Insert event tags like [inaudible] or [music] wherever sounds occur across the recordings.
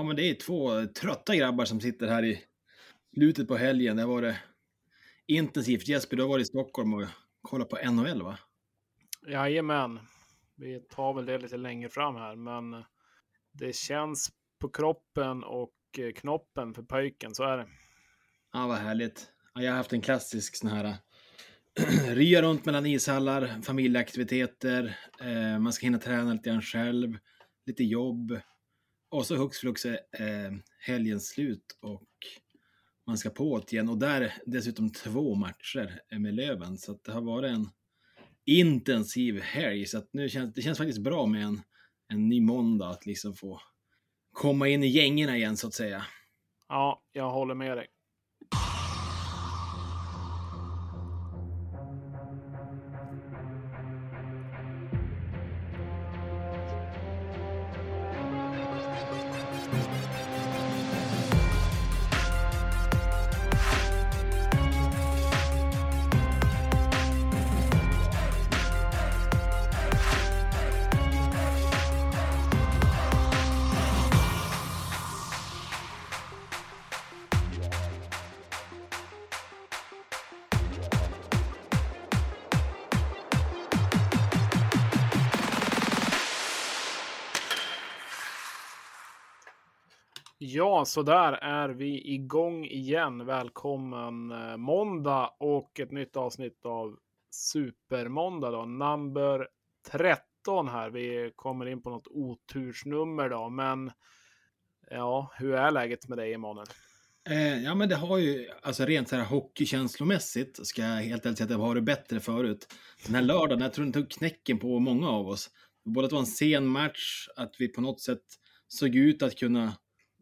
Ja, men det är två trötta grabbar som sitter här i slutet på helgen. Det har varit intensivt. Jesper, du har varit i Stockholm och kollat på NHL, va? Jajamän. Vi tar väl det lite längre fram här, men det känns på kroppen och eh, knoppen för pojken, så är det. Ja, vad härligt. Ja, jag har haft en klassisk sån här [clears throat] rya runt mellan ishallar, familjeaktiviteter, eh, man ska hinna träna lite grann själv, lite jobb. Och så hux flux är eh, helgen slut och man ska på igen. Och där dessutom två matcher med Löven. Så att det har varit en intensiv helg. Så att nu känns det känns faktiskt bra med en, en ny måndag att liksom få komma in i gängerna igen så att säga. Ja, jag håller med dig. Ja, så där är vi igång igen. Välkommen eh, måndag och ett nytt avsnitt av Supermåndag då, number 13 här. Vi kommer in på något otursnummer då, men ja, hur är läget med dig Emanuel? Eh, ja, men det har ju, alltså rent så här hockeykänslomässigt, ska jag helt ärligt säga att det har det bättre förut. Den här lördagen, jag tror den tog knäcken på många av oss. Både att det var en sen match, att vi på något sätt såg ut att kunna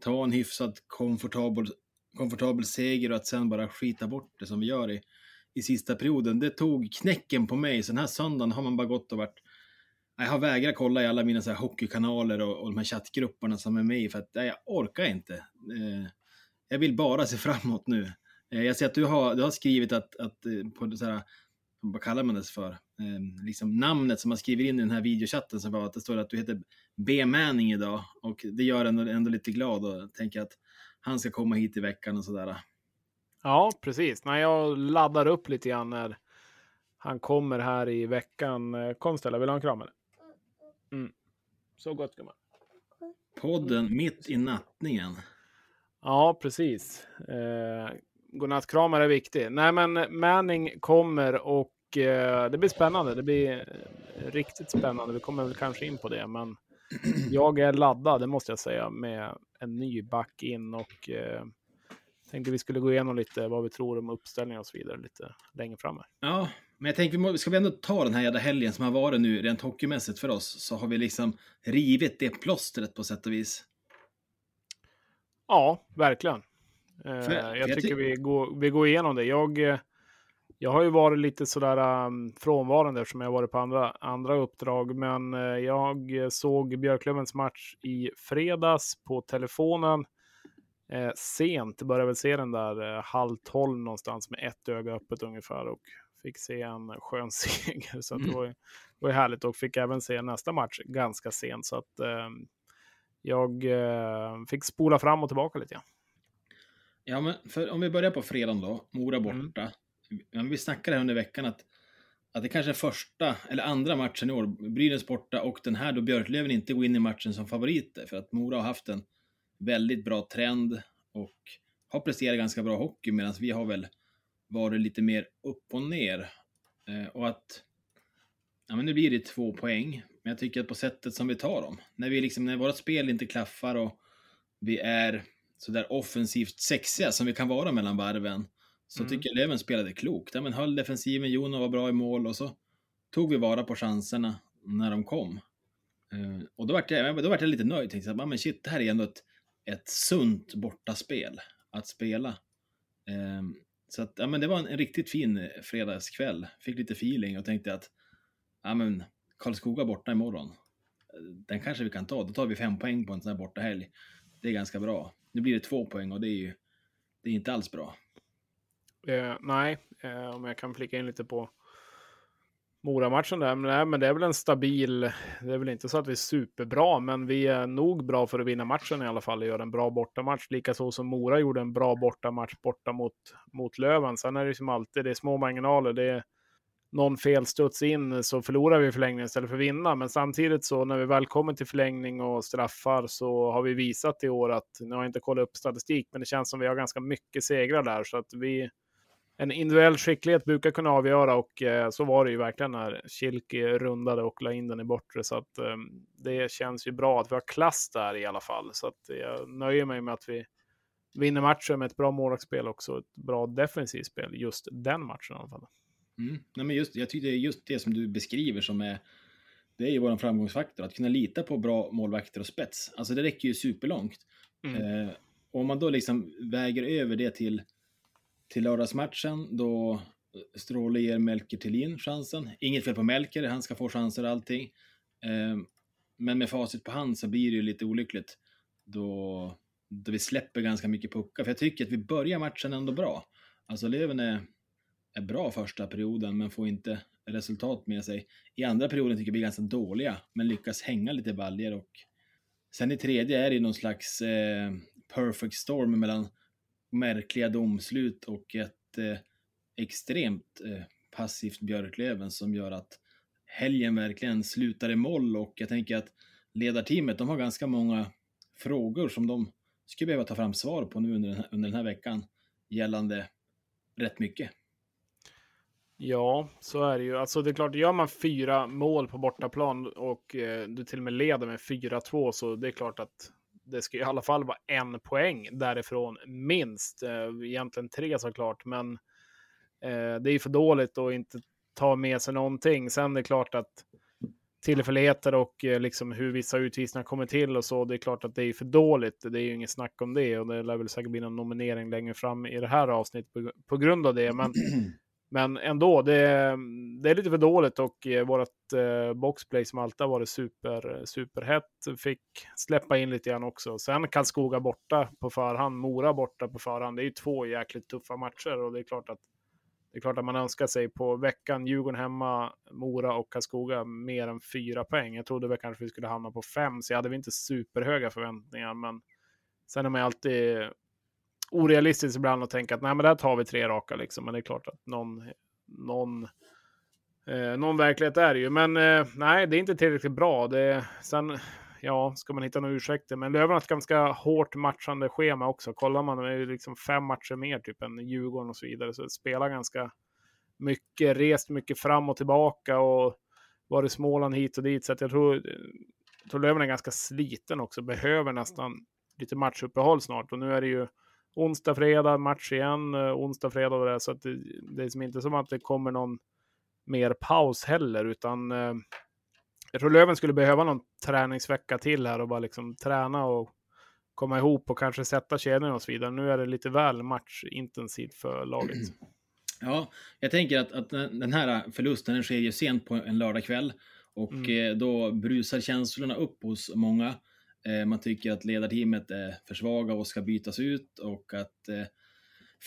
ta en hyfsat komfortabel, komfortabel seger och att sen bara skita bort det som vi gör i, i sista perioden. Det tog knäcken på mig, så den här söndagen har man bara gått och varit jag har vägrat kolla i alla mina så här hockeykanaler och, och de här chattgrupperna som är med i för att nej, jag orkar inte. Eh, jag vill bara se framåt nu. Eh, jag ser att du har, du har skrivit att, att eh, på så här, vad kallar man det för? Eh, liksom namnet som man skriver in i den här videochatten som var att det står att du heter B. Manning idag och det gör en ändå, ändå lite glad och tänker att han ska komma hit i veckan och sådär. Ja, precis. När jag laddar upp lite grann när han kommer här i veckan. Eh, kom Stella, vill du ha en kram eller? Mm. Så gott gumman. Podden mitt i nattningen. Ja, precis. Eh, godnattkramar är viktig. Nej, men Manning kommer och eh, det blir spännande. Det blir eh, riktigt spännande. Vi kommer väl kanske in på det, men [clears throat] jag är laddad, det måste jag säga, med en ny back in och eh, tänkte vi skulle gå igenom lite vad vi tror om uppställningar och så vidare lite längre fram. Ja, men jag tänker, ska vi ändå ta den här jävla helgen som har varit nu rent hockeymässigt för oss, så har vi liksom rivit det plåstret på sätt och vis. Ja, verkligen. För, jag, jag tycker vi går, vi går igenom det. Jag, eh, jag har ju varit lite sådär um, frånvarande eftersom jag varit på andra, andra uppdrag. Men uh, jag såg Björklövens match i fredags på telefonen. Eh, sent, började väl se den där eh, halv tolv någonstans med ett öga öppet ungefär och fick se en skön [laughs] seger. Så mm. det, var, det var härligt och fick även se nästa match ganska sent. Så att eh, jag eh, fick spola fram och tillbaka lite. Ja, men för om vi börjar på fredagen då, Mora mm. borta. Mm vi snackade här under veckan att, att det kanske är första eller andra matchen i år, Brynäs borta och den här då Björklöven inte går in i matchen som favoriter för att Mora har haft en väldigt bra trend och har presterat ganska bra hockey medan vi har väl varit lite mer upp och ner. Eh, och att, ja men nu blir det två poäng, men jag tycker att på sättet som vi tar dem, när vi liksom, när vårt spel inte klaffar och vi är sådär offensivt sexiga som vi kan vara mellan varven, så mm. tycker jag Löven spelade klokt. Ja, men höll defensiven, Jono var bra i mål och så tog vi vara på chanserna när de kom. Uh, och då vart jag, då vart jag lite nöjd. Tänkte att men shit, det här är ändå ett, ett sunt bortaspel att spela. Uh, så att, ja, men det var en, en, riktigt fin fredagskväll. Fick lite feeling och tänkte att ja, men Karlskoga borta imorgon. Den kanske vi kan ta. Då tar vi fem poäng på en sån här bortahelg. Det är ganska bra. Nu blir det två poäng och det är ju det är inte alls bra. Eh, nej, eh, om jag kan flika in lite på Mora-matchen där, men, nej, men det är väl en stabil, det är väl inte så att vi är superbra, men vi är nog bra för att vinna matchen i alla fall och göra en bra bortamatch, likaså som Mora gjorde en bra bortamatch borta mot, mot Löven. Sen är det som alltid, det är små marginaler, det är någon felstuds in så förlorar vi förlängningen istället för att vinna. Men samtidigt så när vi väl kommer till förlängning och straffar så har vi visat i år att, nu har jag inte kollat upp statistik, men det känns som vi har ganska mycket segrar där så att vi en individuell skicklighet brukar kunna avgöra och eh, så var det ju verkligen när Kilki rundade och la in den i bortre. Så att eh, det känns ju bra att vi har klass där i alla fall. Så att jag nöjer mig med att vi vinner matchen med ett bra målvaktsspel också. Ett bra defensivt spel just den matchen i alla fall. Mm. Nej, men just, jag tycker just det som du beskriver som är det är ju vår framgångsfaktor, att kunna lita på bra målvakter och spets. Alltså det räcker ju superlångt. Mm. Eh, om man då liksom väger över det till till lördagsmatchen då Stråle ger Melker Tillin chansen. Inget fel på Melker, han ska få chanser och allting. Eh, men med facit på hand så blir det ju lite olyckligt då, då vi släpper ganska mycket puckar. För jag tycker att vi börjar matchen ändå bra. Alltså Löven är, är bra första perioden men får inte resultat med sig. I andra perioden tycker jag vi är ganska dåliga men lyckas hänga lite baljer och sen i tredje är det någon slags eh, perfect storm mellan märkliga domslut och ett eh, extremt eh, passivt Björklöven som gör att helgen verkligen slutar i moll och jag tänker att ledarteamet, de har ganska många frågor som de skulle behöva ta fram svar på nu under den här, under den här veckan gällande rätt mycket. Ja, så är det ju. Alltså det är klart, gör man fyra mål på bortaplan och eh, du till och med leder med 4-2 så det är klart att det ska i alla fall vara en poäng därifrån minst. Eh, egentligen tre såklart, men eh, det är för dåligt att inte ta med sig någonting. Sen är det klart att tillfälligheter och eh, liksom hur vissa utvisningar kommer till och så. Det är klart att det är för dåligt. Det är ju inget snack om det och det lär väl säkert bli någon nominering längre fram i det här avsnittet på, på grund av det. Men [clears throat] Men ändå, det, det är lite för dåligt och eh, vårt eh, boxplay som alltid har varit super, superhett fick släppa in lite grann också. Sen Karlskoga borta på förhand, Mora borta på förhand. Det är ju två jäkligt tuffa matcher och det är klart att det är klart att man önskar sig på veckan Djurgården hemma, Mora och Karlskoga mer än fyra poäng. Jag trodde väl kanske vi skulle hamna på fem, så jag hade väl inte superhöga förväntningar, men sen är man alltid orealistiskt ibland att tänka att nej, men där tar vi tre raka liksom. Men det är klart att någon, någon, eh, någon verklighet är det ju. Men eh, nej, det är inte tillräckligt bra. Det, sen, ja, ska man hitta några ursäkter. Men Löven har ett ganska hårt matchande schema också. Kollar man, det är liksom fem matcher mer typ än Djurgården och så vidare. Så det spelar ganska mycket, rest mycket fram och tillbaka och varit Småland hit och dit. Så att jag tror, jag tror Löven är ganska sliten också. Behöver nästan lite matchuppehåll snart. Och nu är det ju onsdag, fredag match igen, eh, onsdag, fredag och det. Så att det, det är som inte som att det kommer någon mer paus heller, utan eh, jag tror Löven skulle behöva någon träningsvecka till här och bara liksom träna och komma ihop och kanske sätta kedjorna och så vidare. Nu är det lite väl matchintensivt för laget. [clears throat] Ja, jag tänker att, att den här förlusten den sker ju sent på en lördagkväll och mm. Eh, då brusar känslorna upp hos många. Eh, man tycker att ledarteamet är för svaga och ska bytas ut och att eh,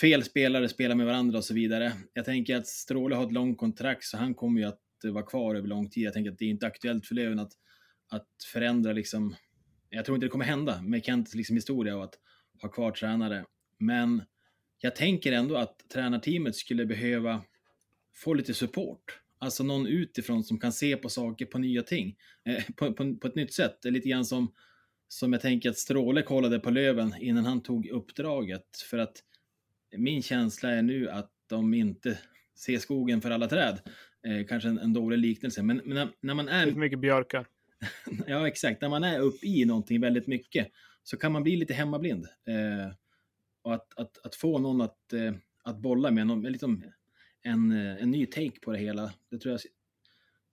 fel spelare spelar med varandra och så vidare. Jag tänker att Stråle har ett långt kontrakt så han kommer ju att eh, vara kvar över lång tid. Jag tänker att det är inte aktuellt för Löven att, att förändra liksom. Jag tror inte det kommer hända med Kents liksom historia och att ha kvar tränare. Men jag tänker ändå att tränarteamet skulle behöva få lite support. Alltså någon utifrån som kan se på saker på nya ting. Eh, på, på, på, ett nytt sätt. Det är lite grann som som jag tänker att Stråle kollade på Löven innan han tog uppdraget. För att min känsla är nu att de inte ser skogen för alla träd. Eh, kanske en, en, dålig liknelse, men, men när, när, man är... Lite mycket björkar. [laughs] ja, exakt. När man är uppe i någonting väldigt mycket så kan man bli lite hemmablind. Eh, och att, att, att, få någon att, eh, att bolla med, någon, liksom en, eh, en ny take på det hela, det tror jag...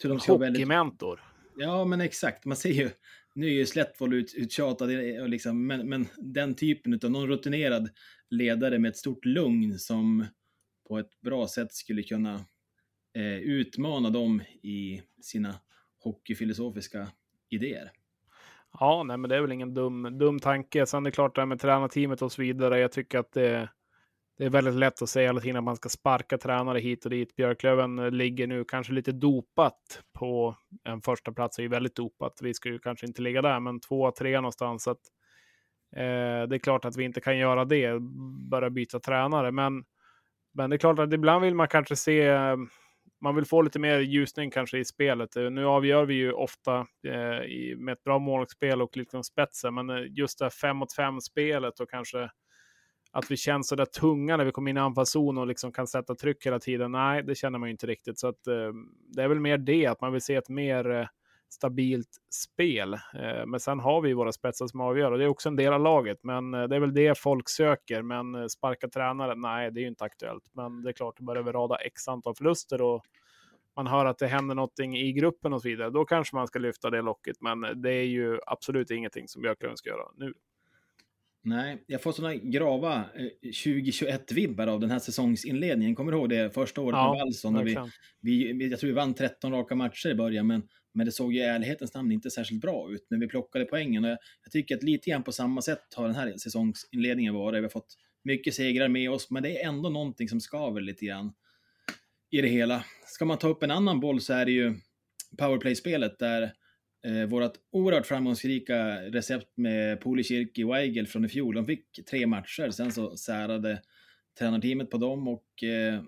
Tror de Hockeymentor. Väldigt... Ja, men exakt. Man ser ju, nu är ju Slättvold ut, uttjatad, eh, liksom, men, men den typen av någon rutinerad ledare med ett stort lugn som på ett bra sätt skulle kunna eh, utmana dem i sina hockeyfilosofiska idéer. Ja, nej, men det är väl ingen dum, dum tanke. Sen är det klart det här med tränarteamet och så vidare. Jag tycker att det, det är väldigt lätt att säga hela tiden att man ska sparka tränare hit och dit. Björklöven ligger nu kanske lite dopat på en första plats är ju väldigt dopat. Vi ska ju kanske inte ligga där, men två, tre någonstans. Så att, eh, det är klart att vi inte kan göra det, börja byta tränare. Men, men det är klart att ibland vill man kanske se man vill få lite mer ljusning kanske i spelet. Eh, nu avgör vi ju ofta eh, i, med ett bra målspel och liksom spetsen, men eh, just det här 5 mot 5 spelet och kanske att vi känns så där tunga när vi kommer in i anfallszon och liksom kan sätta tryck hela tiden. Nej, det känner man ju inte riktigt. Så att, eh, det är väl mer det, att man vill se ett mer eh, stabilt spel. Eh, men sen har vi våra spetsar som avgör och det är också en del av laget. Men eh, det är väl det folk söker. Men eh, sparka tränare, nej, det är ju inte aktuellt. Men det är klart, det börjar vi rada x antal förluster och man hör att det händer någonting i gruppen och så vidare, då kanske man ska lyfta det locket. Men eh, det är ju absolut ingenting som Björklund ska göra nu. Nej, jag får sådana grava 2021-vibbar av den här säsongsinledningen. Kommer du ihåg det första året ja, med Wallson? Vi, vi, jag tror vi vann 13 raka matcher i början, men men det såg ju i ärlighetens namn inte särskilt bra ut. Men vi plockade poängen och jag, jag tycker att lite grann på samma sätt har den här säsongsinledningen varit. Vi har fått mycket segrar med oss, men det är ändå någonting som skaver lite grann i det hela. Ska man ta upp en annan boll så är det ju powerplay-spelet där eh, vårt oerhört framgångsrika recept med Pulikirki och Weigel från i fjol, de fick tre matcher, sen så särade tränarteamet på dem och eh,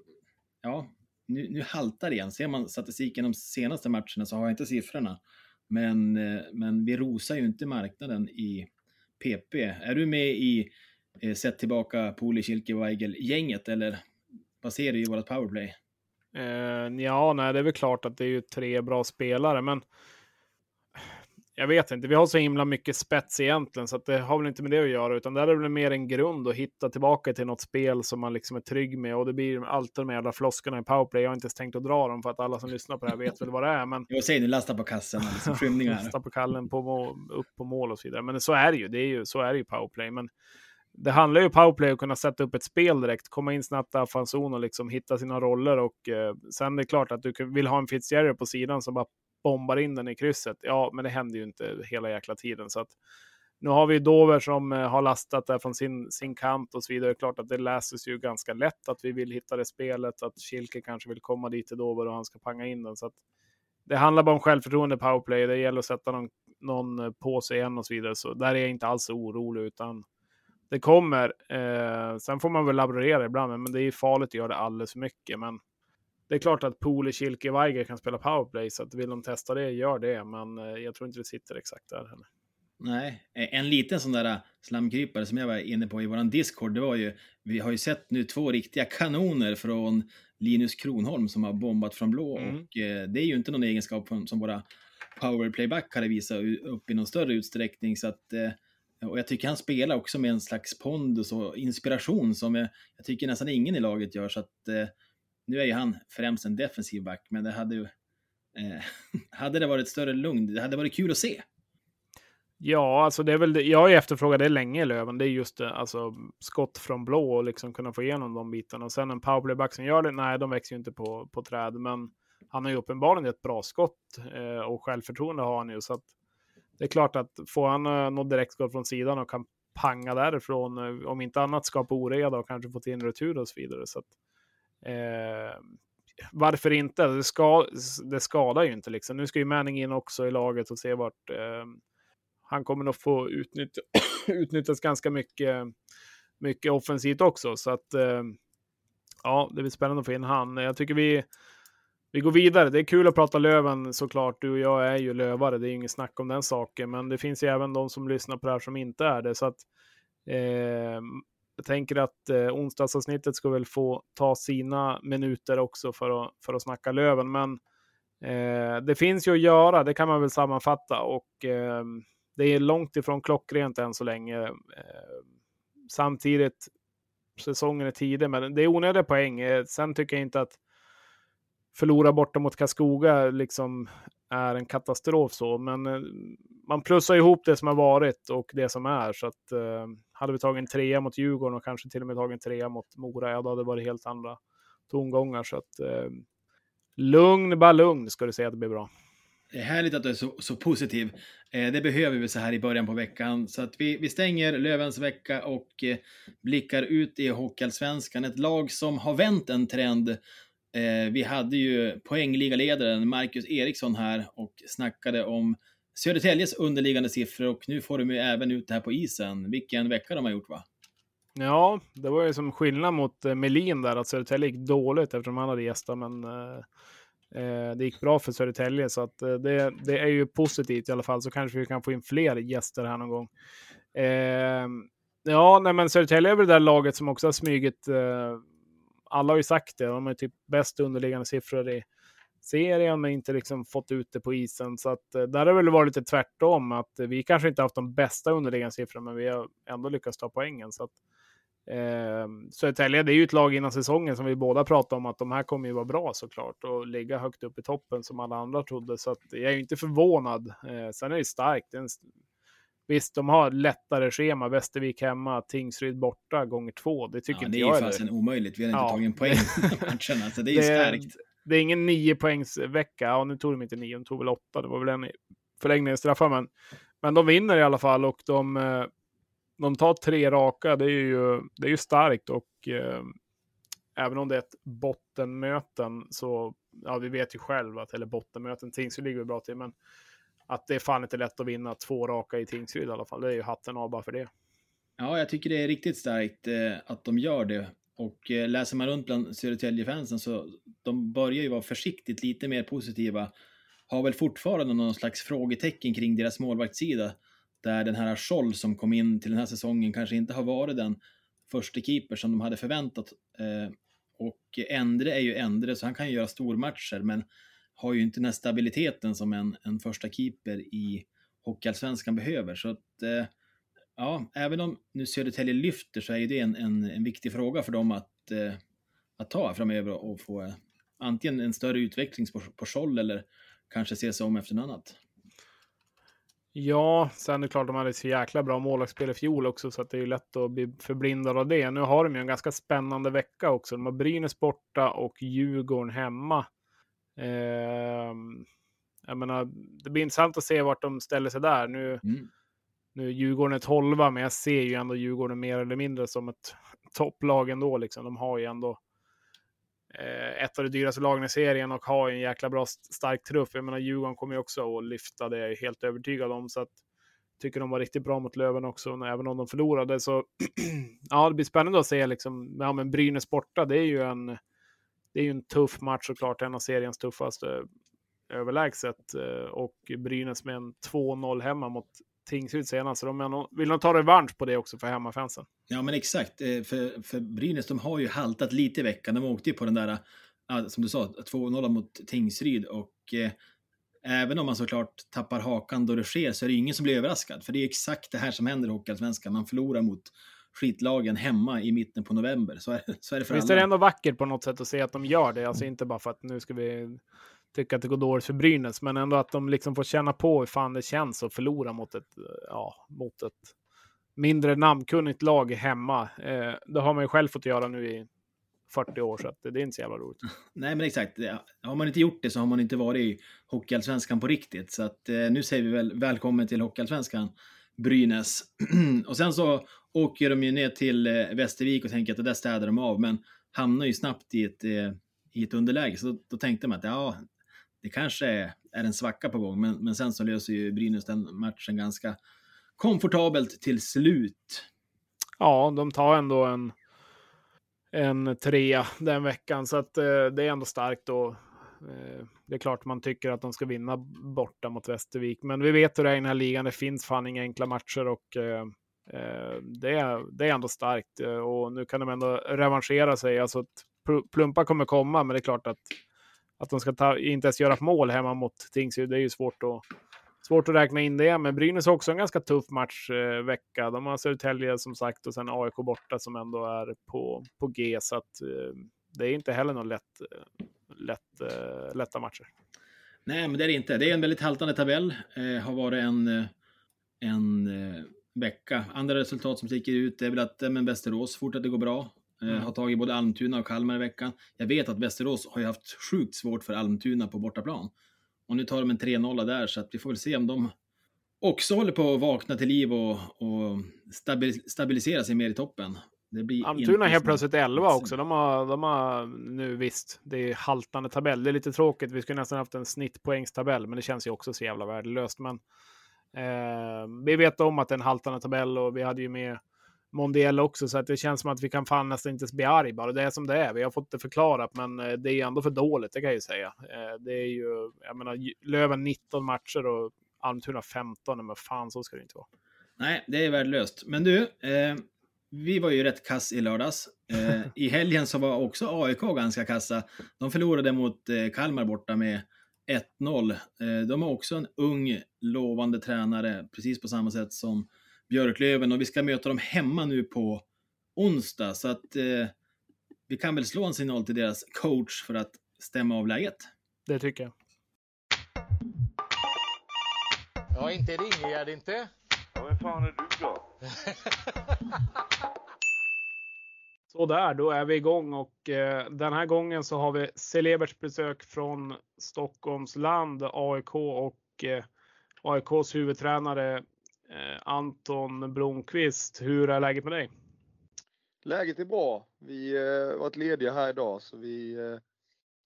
ja, nu, nu haltar det igen. Ser man statistiken de senaste matcherna så har jag inte siffrorna. Men, eh, men vi rosar ju inte marknaden i PP. Är du med i eh, Sätt tillbaka Poli, och Weigel-gänget eller vad ser du i vårt powerplay? Uh, ja, nej, det är väl klart att det är ju tre bra spelare, men jag vet inte, vi har så himla mycket spets egentligen, så att det har väl inte med det att göra, utan det är väl mer en grund att hitta tillbaka till något spel som man liksom är trygg med. Och det blir alltid de jävla floskorna i powerplay. Jag har inte ens tänkt att dra dem för att alla som lyssnar på det här vet väl vad det är. Men... Jag säger nu, lasta på kassen, liksom [laughs] skymningar. lasta på kallen, på mål, upp på mål och så vidare. Men så är det ju, det är ju, så är det ju powerplay. Men det handlar ju powerplay att kunna sätta upp ett spel direkt, komma in snabbt i fanzon och liksom hitta sina roller. Och eh, sen är det klart att du vill ha en Fitzgerald på sidan som bara bombar in den i krysset. Ja, men det händer ju inte hela jäkla tiden. Så att, nu har vi Dover som eh, har lastat där från sin, sin kant och så vidare. Det är klart att det läses ju ganska lätt att vi vill hitta det spelet, att Kilke kanske vill komma dit till Dover och han ska panga in den. Så att, det handlar bara om självförtroende powerplay. Det gäller att sätta någon, någon eh, på sig igen och så vidare. Så där är jag inte alls orolig, utan det kommer. Eh, sen får man väl laborera ibland, men det är farligt att göra det alldeles för mycket. Men det är klart att Pole, Kilke, Weiger kan spela powerplay, så att vill de testa det, gör det. Men eh, jag tror inte det sitter exakt där heller. Nej, en liten sån där äh, slamkrypare som jag var inne på i våran Discord, det var ju, vi har ju sett nu två riktiga kanoner från Linus Kronholm som har bombat från blå mm. och eh, det är ju inte någon egenskap som våra powerplayback hade visat upp i någon större utsträckning så att eh, och jag tycker han spelar också med en slags pondus och inspiration som jag, jag tycker nästan ingen i laget gör så att eh, nu är ju han främst en defensiv back, men det hade ju... Eh, [laughs] hade det varit större lugn, det hade varit kul att se. Ja, alltså det är väl det. Jag har ju efterfrågat det länge i Löven. Det är just det, alltså skott från blå och liksom kunna få igenom de bitarna. Och sen en powerplayback som gör det, nej, de växer ju inte på, på träd, men han har ju uppenbarligen ett bra skott eh, och självförtroende har han ju. Så att det är klart att får han eh, något direktskott från sidan och kan panga därifrån, eh, om inte annat skapa oreda och kanske få till en retur och så vidare. Så att, Eh, varför inte? Det, ska, det skadar ju inte liksom. Nu ska ju Manning in också i laget och se vart eh, han kommer nog få utnyttja, [coughs] utnyttjas ganska mycket, mycket offensivt också. Så att eh, ja, det blir spännande att få in han. Jag tycker vi, vi går vidare. Det är kul att prata Löven såklart. Du och jag är ju lövare, det är inget snack om den saken. Men det finns ju även de som lyssnar på det här som inte är det. Så att eh, jag tänker att eh, onsdagsavsnittet ska väl få ta sina minuter också för att, för att snacka Löven. Men eh, det finns ju att göra, det kan man väl sammanfatta. Och eh, det är långt ifrån klockrent än så länge. Eh, samtidigt, säsongen är tidig, men det är onödiga poäng. Eh, sen tycker jag inte att förlora borta mot Karlskoga liksom är en katastrof så, men eh, man plussar ihop det som har varit och det som är. Så att eh, hade vi tagit en trea mot Djurgården och kanske till och med tagit en trea mot Mora, ja, då hade det varit helt andra tongångar. Så att eh, lugn, bara lugn ska du säga att det blir bra. Det är härligt att du är så, så positiv. Eh, det behöver vi så här i början på veckan. Så att vi, vi stänger Lövens vecka och eh, blickar ut i Hockeyallsvenskan. Ett lag som har vänt en trend. Eh, vi hade ju poängligaledaren Marcus Eriksson här och snackade om Södertäljes underliggande siffror och nu får de ju även ut det här på isen. Vilken vecka de har gjort va? Ja, det var ju som skillnad mot eh, Melin där, att Södertälje gick dåligt eftersom han hade gästat, men eh, eh, det gick bra för Södertälje, så att eh, det, det, är ju positivt i alla fall, så kanske vi kan få in fler gäster här någon gång. Eh, ja, nej, men Södertälje är väl det där laget som också har smugit, eh, alla har ju sagt det, de är typ bäst underliggande siffror i serien, men inte liksom fått ut det på isen. Så att där har det väl varit lite tvärtom, att vi kanske inte haft de bästa underliggande siffrorna, men vi har ändå lyckats ta poängen. Så att, Eh, Södertälje, det är ju ett lag innan säsongen som vi båda pratade om att de här kommer ju vara bra såklart och ligga högt upp i toppen som alla andra trodde. Så att jag är ju inte förvånad. Eh, sen är det starkt. En, visst, de har lättare schema. Västervik hemma, Tingsryd borta gånger två. Det tycker ja, inte jag. Det är ju fasen omöjligt. Vi har inte ja. tagit en poäng matchen. Alltså, det är ju [laughs] starkt. Det är ingen nio poängs eh, vecka. Ja, nu tog de inte nio, de tog väl åtta. Det var väl en förlängning straffar, men, men de vinner i alla fall och de eh, de tar tre raka, det är ju, det är ju starkt och eh, även om det är ett bottenmöten så, ja vi vet ju själva att, eller bottenmöten, Tingsryd ligger bra till, men att det är fan inte lätt att vinna två raka i Tingsryd i alla fall. Det är ju hatten av bara för det. Ja, jag tycker det är riktigt starkt eh, att de gör det. Och eh, läser man runt bland Södertälje-fansen så de börjar ju vara försiktigt lite mer positiva. Har väl fortfarande någon slags frågetecken kring deras målvaktssida där den här Scholl som kom in till den här säsongen kanske inte har varit den första keeper som de hade förväntat. Eh, och Endre är ju Endre, så han kan ju göra stormatcher, men har ju inte den här stabiliteten som en, en första keeper i Hockeyallsvenskan behöver. Så att, eh, ja, även om nu Södertälje lyfter så är det en, en, en viktig fråga för dem att, eh, att ta framöver och få eh, antingen en större utveckling på, på Scholl eller kanske se sig om efter något annat. Ja, sen är det klart de hade så jäkla bra målvaktsspel i fjol också, så att det är ju lätt att bli förblindad av det. Nu har de ju en ganska spännande vecka också. De har Brynäs borta och Djurgården hemma. Eh, jag menar, det blir intressant att se vart de ställer sig där. Nu, mm nu Djurgården är tolva, men jag ser ju ändå Djurgården mer eller mindre som ett [laughs] topplag ändå. Liksom. De har ju ändå eh, ett av de dyraste lagen i serien och har ju en jäkla bra stark trupp. Jag menar, Djurgården kommer ju också att lyfta, det är jag helt övertygad om. Så att, tycker de var riktigt bra mot Löven också, även om de förlorade. Så [clears throat] ja, det blir spännande att se liksom, ja men Brynäs borta, det är ju en, det är ju en tuff match såklart, en av seriens tuffaste överlägset. Eh, och Brynäs med en 2-0 hemma mot Tingsryd senast. Så de vill nog ta revansch på det också för hemmafansen. Ja, men exakt. Eh, för, för Brynäs, de har ju haltat lite i veckan. De åkte ju på den där, som du sa, 2-0 mot Tingsryd. Och eh, även om man såklart tappar hakan då det sker så är det ingen som blir överraskad. För det är exakt det här som händer i Hockeyallsvenskan. Man förlorar mot skitlagen hemma i mitten på november. Så är, så är det för Visst alla. är det ändå vackert på något sätt att se att de gör det. Alltså inte bara för att nu ska vi tycka att det går dåligt för Brynäs, men ändå att de liksom får känna på hur fan det känns att förlora mot ett, eh, ja, mot ett mindre namnkunnigt lag hemma. Eh, det har man ju själv fått göra nu i 40 år, så att det, det är inte så jävla roligt. Nej, men exakt. Har man inte gjort det så har man inte varit i Hockeyallsvenskan på riktigt. Så att eh, nu säger vi väl välkommen till Hockeyallsvenskan, Brynäs. [clears throat] och sen så åker de ju ner till eh, Västervik och tänker att det där städar de av, men hamnar ju snabbt i ett, eh, i ett underläge. Så då, då tänkte man att ja, det kanske är en svacka på gång, men, men sen så löser ju Brynäs den matchen ganska komfortabelt till slut. Ja, de tar ändå en, en trea den veckan, så att eh, det är ändå starkt då. Eh, det är klart man tycker att de ska vinna borta mot Västervik, men vi vet hur det är i den här ligan. Det finns fan inga enkla matcher och eh, eh det, är, det är ändå starkt eh, och nu kan de ändå revanschera sig. Alltså Plumpa kommer komma, men det är klart att att de ska ta, inte ens göra mål hemma mot Tingsryd, det är ju svårt att, svårt att räkna in det. Men Brynäs har också en ganska tuff matchvecka. Eh, de har Södertälje som sagt och sen AIK borta som ändå är på, på G. Så att eh, det är inte heller någon lätt, eh, lätt, eh, lätta matcher. Nej, men det är det inte. Det är en väldigt haltande tabell. Eh, har varit en, eh, en eh, vecka. Andra resultat som sticker ut är väl att eh, men Västerås fortsätter gå bra. Eh, mm. Har tagit både Almtuna och Kalmar i veckan. Jag vet att Västerås har ju haft sjukt svårt för Almtuna på bortaplan. Och nu tar de en 3-0 där, så att vi får väl se om de också håller på att vakna till liv och, och stabilisera sig mer i toppen. Almtuna helt plötsligt 11 också. De har, de har nu visst, det är haltande tabell. Det är lite tråkigt. Vi skulle nästan haft en snittpoängstabell, men det känns ju också så jävla värdelöst. Men eh, vi vet om att det är en haltande tabell och vi hade ju med Mondial också, så att det känns som att vi kan fan nästan inte bli arg bara. Det är som det är. Vi har fått det förklarat, men eh, det är ändå för dåligt, det kan jag ju säga. Eh, det är ju, jag menar, Löven 19 matcher och Almtuna 15, men fan så ska det inte vara. Nej, det är värdelöst. Men du, eh, vi var ju rätt kass i lördags. Eh, I helgen så var också AIK ganska kassa. De förlorade mot eh, Kalmar borta med 1-0. Eh, de har också en ung, lovande tränare, precis på samma sätt som Björklöven. Och vi ska möta dem hemma nu på onsdag. Så att eh, vi kan väl slå en signal till deras coach för att stämma av läget. Det tycker jag. Ja, inte ringer jag inte. Ja, vem fan är du då? [laughs] Så där, då är vi igång och eh, den här gången så har vi celebert besök från Stockholms land, AIK och eh, AIKs huvudtränare Anton Blomqvist. Hur är läget med dig? Läget är bra. Vi har eh, varit lediga här idag så vi, eh,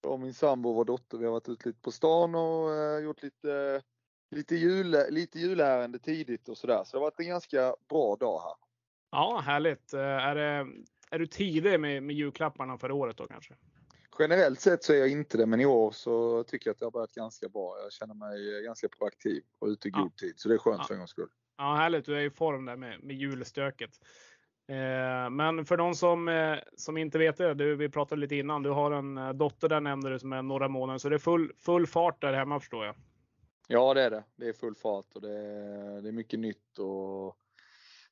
jag min sambo och vår dotter, vi har varit ute lite på stan och eh, gjort lite lite, jul, lite julärende tidigt och sådär. Så det har varit en ganska bra dag här. Ja, härligt. Eh, är, det, är du tidig med, med julklapparna för året då kanske? Generellt sett så är jag inte det, men i år så tycker jag att det har börjat ganska bra. Jag känner mig ganska proaktiv och ute i god ja. tid, så det är skönt ja. för en gångs skull. Ja, härligt. Du är i form där med, med julstöket. Eh, men för de som, eh, som inte vet det, du, vi pratade lite innan, du har en eh, dotter där nämnde du som är några månader, så det är full, full fart där hemma förstår jag. Ja, det är det. Det är full fart och det är, det är mycket nytt och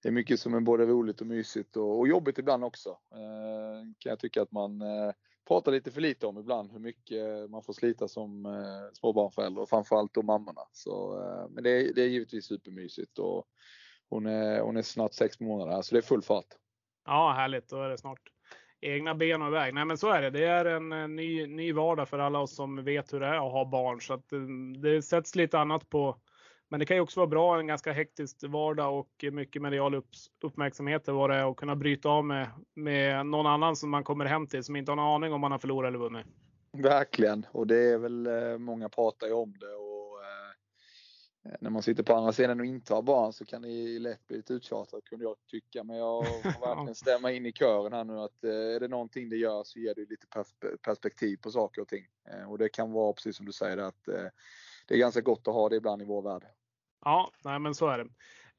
det är mycket som är både roligt och mysigt och, och jobbigt ibland också. Eh, kan jag tycka att man eh, pratar lite för lite om ibland, hur mycket man får slita som eh, småbarnsförälder och framförallt då mammorna. Så, eh, men det är, det är givetvis supermysigt och hon är, hon är snart sex månader så det är full fart. Ja, härligt. Då är det snart egna ben och väg. Nej, men så är det. Det är en ny, ny vardag för alla oss som vet hur det är att ha barn. Så att det, det sätts lite annat på. Men det kan ju också vara bra, en ganska hektisk vardag och mycket medial upp, uppmärksamhet vad det är att kunna bryta av med, med någon annan som man kommer hem till som inte har någon aning om man har förlorat eller vunnit. Verkligen, och det är väl eh, många pratar ju om det och Eh, när man sitter på andra sidan och inte har barn så kan det lätt bli lite uttjatat kunde jag tycka. Men jag [laughs] får verkligen stämma in i kören här nu att eh, är det någonting det gör så ger det lite perspektiv på saker och ting. Eh, och det kan vara precis som du säger att det är ganska gott att ha det ibland i vår värld. Ja, nej men så är det.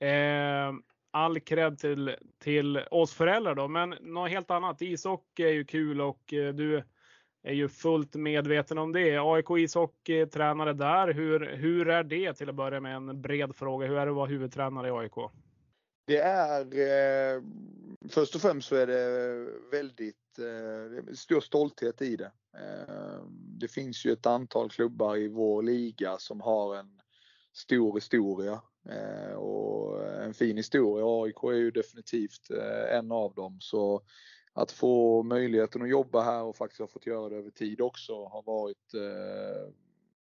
Eh, all cred till, till oss föräldrar då, men något helt annat. Ishockey är ju kul och eh, du är ju fullt medveten om det. AIK ishockey, tränare där. Hur, hur är det till att börja med en bred fråga? Hur är det att vara huvudtränare i AIK? Det är eh, först och främst så är det väldigt eh, stor stolthet i det. Eh, det finns ju ett antal klubbar i vår liga som har en stor historia eh, och en fin historia. AIK är ju definitivt eh, en av dem. Så att få möjligheten att jobba här och faktiskt ha fått göra det över tid också har varit eh,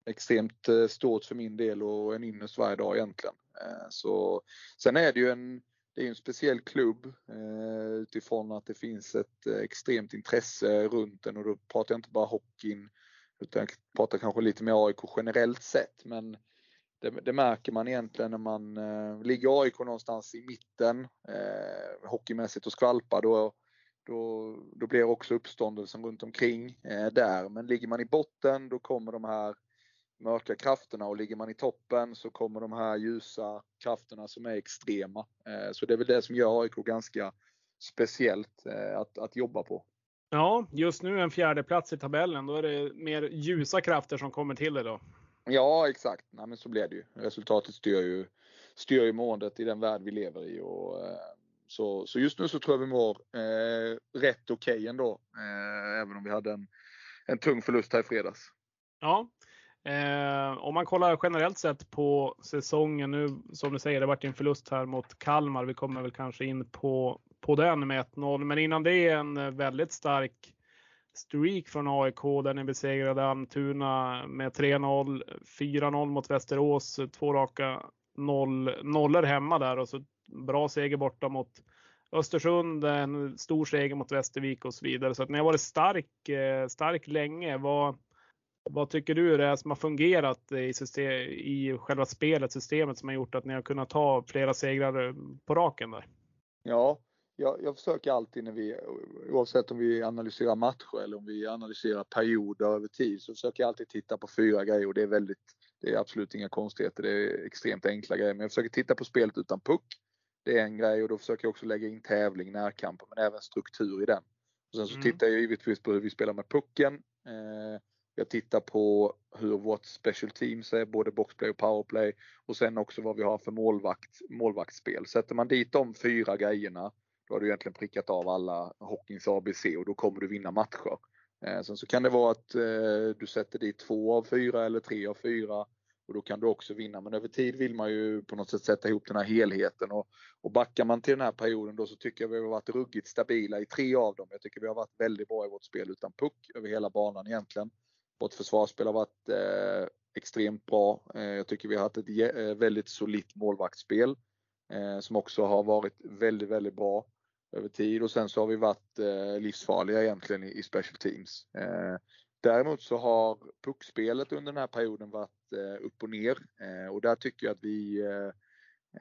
extremt eh, stort för min del och en ynnest varje dag egentligen. Eh, så, sen är det ju en, det är en speciell klubb eh, utifrån att det finns ett eh, extremt intresse runt den och då pratar jag inte bara hockeyn utan jag pratar kanske lite mer AIK generellt sett men det, det, märker man egentligen när man eh, ligger AIK någonstans i mitten eh, hockeymässigt och skvalpar då då, då blir också uppståndelsen runt omkring eh, där. Men ligger man i botten då kommer de här mörka krafterna och ligger man i toppen så kommer de här ljusa krafterna som är extrema. Eh, så det är väl det som gör AIK ganska speciellt eh, att, att jobba på. Ja, just nu en fjärde plats i tabellen. Då är det mer ljusa krafter som kommer till det då. Ja, exakt. Nej, men så blev det ju. Resultatet styr ju, styr ju måendet i den värld vi lever i. Och, eh, så, så just nu så tror jag vi mår eh, rätt okej okay ändå. Eh, även om vi hade en, en tung förlust här i fredags. Ja, Eh, om man kollar generellt sett på säsongen nu, som du säger, det varit en förlust här mot Kalmar. Vi kommer väl kanske in på, på den med 1-0, men innan det är en väldigt stark streak från AIK där ni besegrade Almtuna med 3-0, 4-0 mot Västerås, två raka noll, nollor hemma där och så bra seger borta mot Östersund, en stor seger mot Västervik och så vidare. Så att ni har varit stark, eh, stark länge. Vad, vad tycker du är det som har fungerat i, system, i själva spelet, systemet som har gjort att ni har kunnat ta flera segrar på raken där? Ja, jag, jag försöker alltid när vi, oavsett om vi analyserar matcher eller om vi analyserar perioder över tid, så försöker jag alltid titta på fyra grejer och det är väldigt, det är absolut inga konstigheter, det är extremt enkla grejer. Men jag försöker titta på spelet utan puck. Det är en grej och då försöker jag också lägga in tävling, närkamper, men även struktur i den. Och sen så mm. tittar jag givetvis på hur vi spelar med pucken. Eh, jag tittar på hur vårt special teams är, både boxplay och powerplay. Och sen också vad vi har för målvakt, målvaktsspel. Sätter man dit de fyra grejerna, då har du egentligen prickat av alla Hockings ABC och då kommer du vinna matcher. Eh, sen så kan det vara att eh, du sätter dit två av fyra eller tre av fyra och då kan du också vinna. Men över tid vill man ju på något sätt sätta ihop den här helheten och, och backar man till den här perioden då så tycker jag vi har varit ruggigt stabila i tre av dem. Jag tycker vi har varit väldigt bra i vårt spel utan puck över hela banan egentligen. Vårt försvarsspel har varit eh, extremt bra. Eh, jag tycker vi har haft ett eh, väldigt solitt målvaktsspel eh, som också har varit väldigt, väldigt bra över tid och sen så har vi varit eh, livsfarliga egentligen i, i special teams. Eh, däremot så har puckspelet under den här perioden varit eh, upp och ner eh, och där tycker jag att vi eh,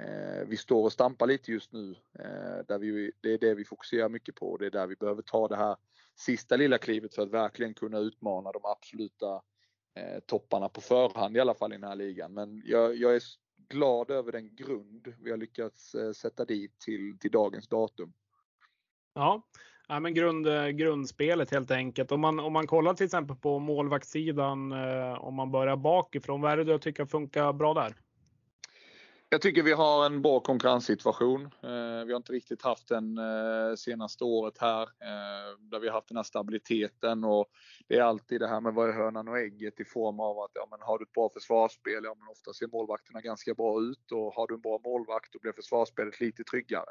eh vi står och stampar lite just nu. Eh, där vi, det är det vi fokuserar mycket på och det är där vi behöver ta det här sista lilla klivet för att verkligen kunna utmana de absoluta eh, topparna på förhand i alla fall i den här ligan. Men jag, jag är glad över den grund vi har lyckats sätta dit till, till dagens datum. Ja, ja men grund, eh, grundspelet helt enkelt. Om man, om man kollar till exempel på målvaktssidan, eh, om man börjar bakifrån, vad är det du tycker funkar bra där? Jag tycker vi har en bra konkurrenssituation. Eh, vi har inte riktigt haft den eh, senaste året här eh, där vi har haft den här stabiliteten och det är alltid det här med vad är hönan och ägget i form av att ja, men har du ett bra försvarsspel, ja men ofta ser målvakterna ganska bra ut och har du en bra målvakt då blir försvarsspelet lite tryggare.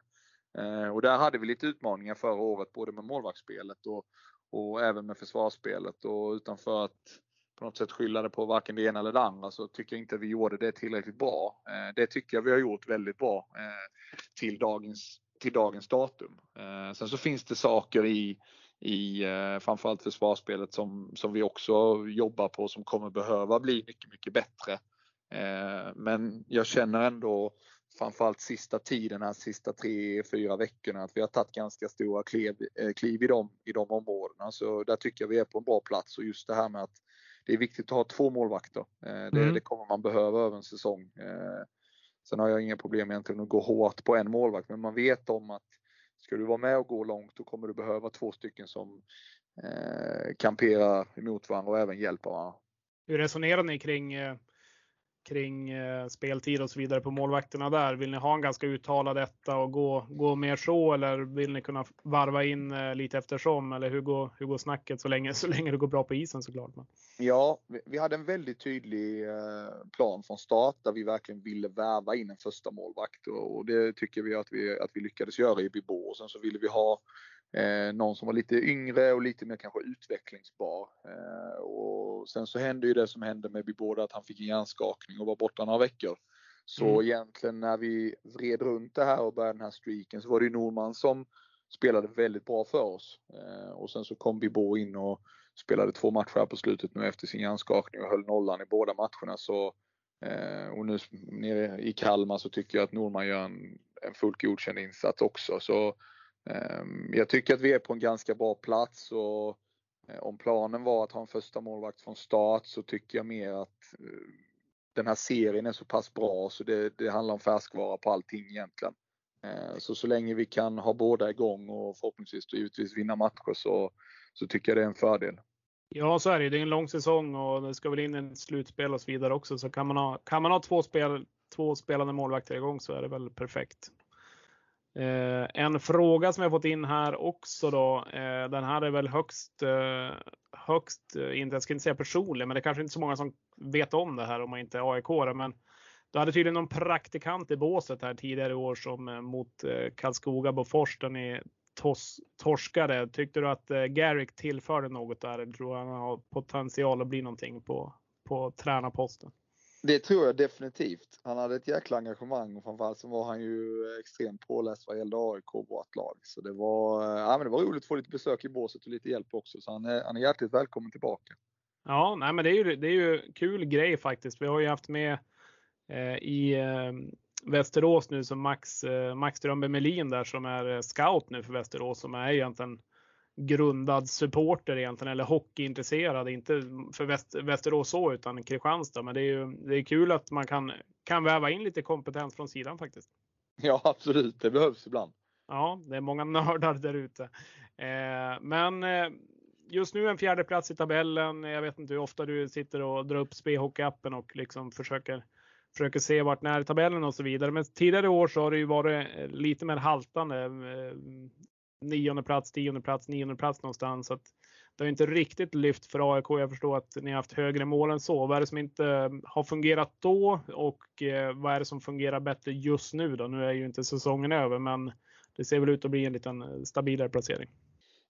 Eh, och där hade vi lite utmaningar förra året både med målvaktsspelet och, och även med försvarsspelet och utanför att på något sätt skylla det på varken det ena eller det andra så tycker jag inte vi gjorde det tillräckligt bra. Eh, det tycker jag vi har gjort väldigt bra eh, till dagens, till dagens datum. Sen så finns det saker i, i framförallt försvarsspelet som, som vi också jobbar på som kommer behöva bli mycket, mycket bättre. Men jag känner ändå framförallt sista tiden, här sista tre, fyra veckorna, att vi har tagit ganska stora kliv, eh, kliv i, de, i de områdena. Så där tycker jag vi är på en bra plats och just det här med att det är viktigt att ha två målvakter. Eh, det, mm. det kommer man behöva över en säsong. Eh, sen har jag inga problem egentligen att gå hårt på en målvakt, men man vet om att ska du vara med och gå långt då kommer du behöva två stycken som eh, kamperar emot varandra och även hjälper varandra. Hur resonerar ni kring kring eh, speltid och så vidare på målvakterna där? Vill ni ha en ganska uttalad etta och gå, gå mer så eller vill ni kunna varva in eh, lite eftersom? Eller hur går, hur går snacket så länge, [laughs] så länge det går bra på isen såklart? Ja, vi hade en väldigt tydlig eh, plan från start där vi verkligen ville värva in en första målvakt och det tycker vi att vi, att vi lyckades göra i Bibå. Och sen så ville vi ha Eh, någon som var lite yngre och lite mer kanske utvecklingsbar. Eh, och sen så hände ju det som hände med Biboda att han fick en hjärnskakning och var borta några veckor. Så mm. egentligen när vi vred runt det här och började den här streaken så var det ju Norman som spelade väldigt bra för oss. Eh, och sen så kom Bibo in och spelade två matcher här på slutet nu efter sin hjärnskakning och höll nollan i båda matcherna. Så, eh, och nu nere i Kalmar så tycker jag att Norman gör en, en fullt godkänd insats också. Så Ehm, jag tycker att vi är på en ganska bra plats och eh, om planen var att ha en första målvakt från start så tycker jag mer att eh, den här serien är så pass bra så det, det handlar om färskvara på allting egentligen. Ehm, så så länge vi kan ha båda igång och förhoppningsvis och givetvis vinna matcher så, så tycker jag det är en fördel. Ja, så är det. Det är en lång säsong och det ska väl in ett slutspel och så vidare också. Så kan man ha, kan man ha två, spel, två spelande målvakter igång så är det väl perfekt. Eh, en fråga som jag fått in här också då. Eh, den här är väl högst, eh, högst, eh, inte, jag ska inte säga personlig, men det är kanske inte så många som vet om det här om man inte är aik Men du hade tydligen någon praktikant i båset här tidigare i år som eh, mot eh, Karlskoga Bofors där ni tos, torskade. Tyckte du att eh, Garrick tillförde något där? Eller tror han har potential att bli någonting på, på tränarposten? Det tror jag definitivt. Han hade ett jäkla engagemang och framförallt så var han ju extremt påläst vad gällde AIK och vårt lag. Så det var, eh, ja, men det var roligt att få lite besök i båset och lite hjälp också. Så han är, han är hjärtligt välkommen tillbaka. Ja, nej, men det är ju, det är ju kul grej faktiskt. Vi har ju haft med eh, i eh, Västerås nu som Max, eh, Max Strömberg Melin där som är eh, scout nu för Västerås som är egentligen grundad supporter egentligen eller hockeyintresserad. Inte för Väst, Västerås så utan Kristianstad. Men det är ju det är kul att man kan, kan väva in lite kompetens från sidan faktiskt. Ja absolut, det behövs ibland. Ja, det är många [laughs] nördar där ute. Eh, men eh, just nu en fjärde plats i tabellen. Jag vet inte hur ofta du sitter och drar upp Spehockey-appen och liksom försöker försöker se vart när tabellen och så vidare. Men tidigare år så har det ju varit lite mer haltande. Nionde plats, tionde plats, nionde plats någonstans. Så att det har inte riktigt lyft för AIK. Jag förstår att ni har haft högre mål än så. Vad är det som inte eh, har fungerat då och eh, vad är det som fungerar bättre just nu då? Nu är ju inte säsongen över, men det ser väl ut att bli en liten eh, stabilare placering.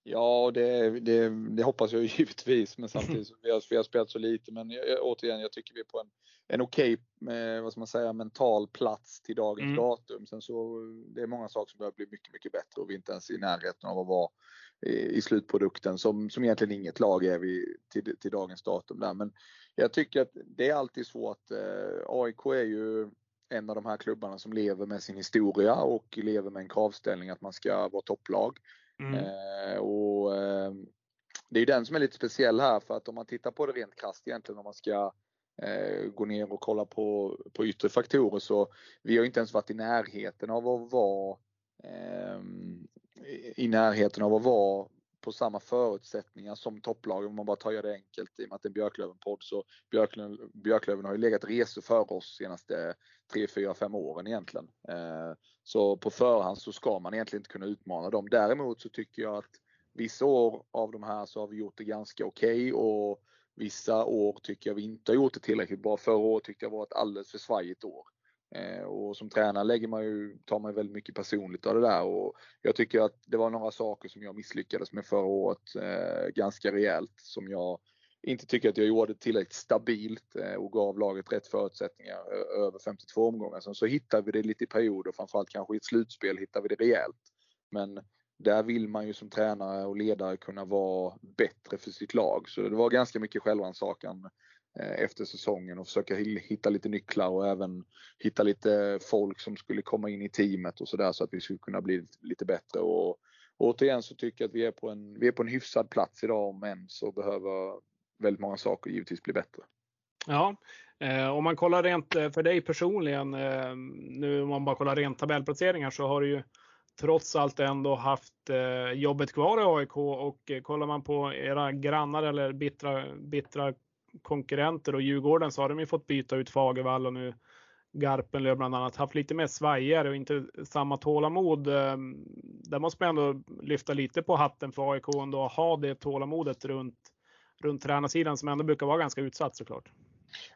Ja, det, det, det, hoppas jag [laughs] givetvis, men samtidigt så vi har, vi har spelat så lite. Men jag, återigen, jag tycker vi är på en, en okej, okay, vad ska man säga, mental plats till dagens mm. datum. Sen så det är många saker som behöver bli mycket, mycket bättre och vi är inte ens i närheten av att vara i, i slutprodukten som, som egentligen inget lag är vi till, till dagens datum där. Men jag tycker att det är alltid att eh, AIK är ju en av de här klubbarna som lever med sin historia och lever med en kravställning att man ska vara topplag. Mm. Eh, och eh, det är den som är lite speciell här för att om man tittar på det rent krasst egentligen om man ska eh, gå ner och kolla på, på yttre faktorer så vi har inte ens varit i närheten av att vara ehm, i närheten av att vara på samma förutsättningar som topplagen om man bara tar det enkelt i och med att det är Björklöven-podd så Björklöven, Björklöven har ju legat resor för oss senaste 3, 4, 5 åren egentligen. Eh, så på förhand så ska man egentligen inte kunna utmana dem. Däremot så tycker jag att vissa år av de här så har vi gjort det ganska okej okay och vissa år tycker jag vi inte har gjort det tillräckligt bra. Förra året tyckte jag var ett alldeles för svajigt år. Eh, och som tränare lägger man ju, tar man väldigt mycket personligt av det där och jag tycker att det var några saker som jag misslyckades med förra året eh, ganska rejält som jag inte tycker att jag gjorde tillräckligt stabilt eh, och gav laget rätt förutsättningar över 52 omgångar. Sen så hittar vi det lite i perioder, framförallt kanske i ett slutspel hittar vi det rejält. Men där vill man ju som tränare och ledare kunna vara bättre för sitt lag. Så det var ganska mycket självrannsakan Eh, efter säsongen och försöka hitta lite nycklar och även hitta lite folk som skulle komma in i teamet och sådär så att vi skulle kunna bli lite bättre. Och återigen så tycker jag att vi är på en, vi är på en hyfsad plats idag om än så behöver väldigt många saker givetvis bli bättre. Ja, eh, om man kollar rent eh, för dig personligen, eh, nu om man bara kollar rent tabellplaceringar så har du ju trots allt ändå haft eh, jobbet kvar i AIK och eh, kollar man på era grannar eller bittra, bittra konkurrenter och Djurgården så har de ju fått byta ut Fagervall och nu Garpenlöv bland annat haft lite mer svajigare och inte samma tålamod. Ehm, där måste man ändå lyfta lite på hatten för AIK ändå och ha det tålamodet runt, runt tränarsidan som ändå brukar vara ganska utsatt såklart.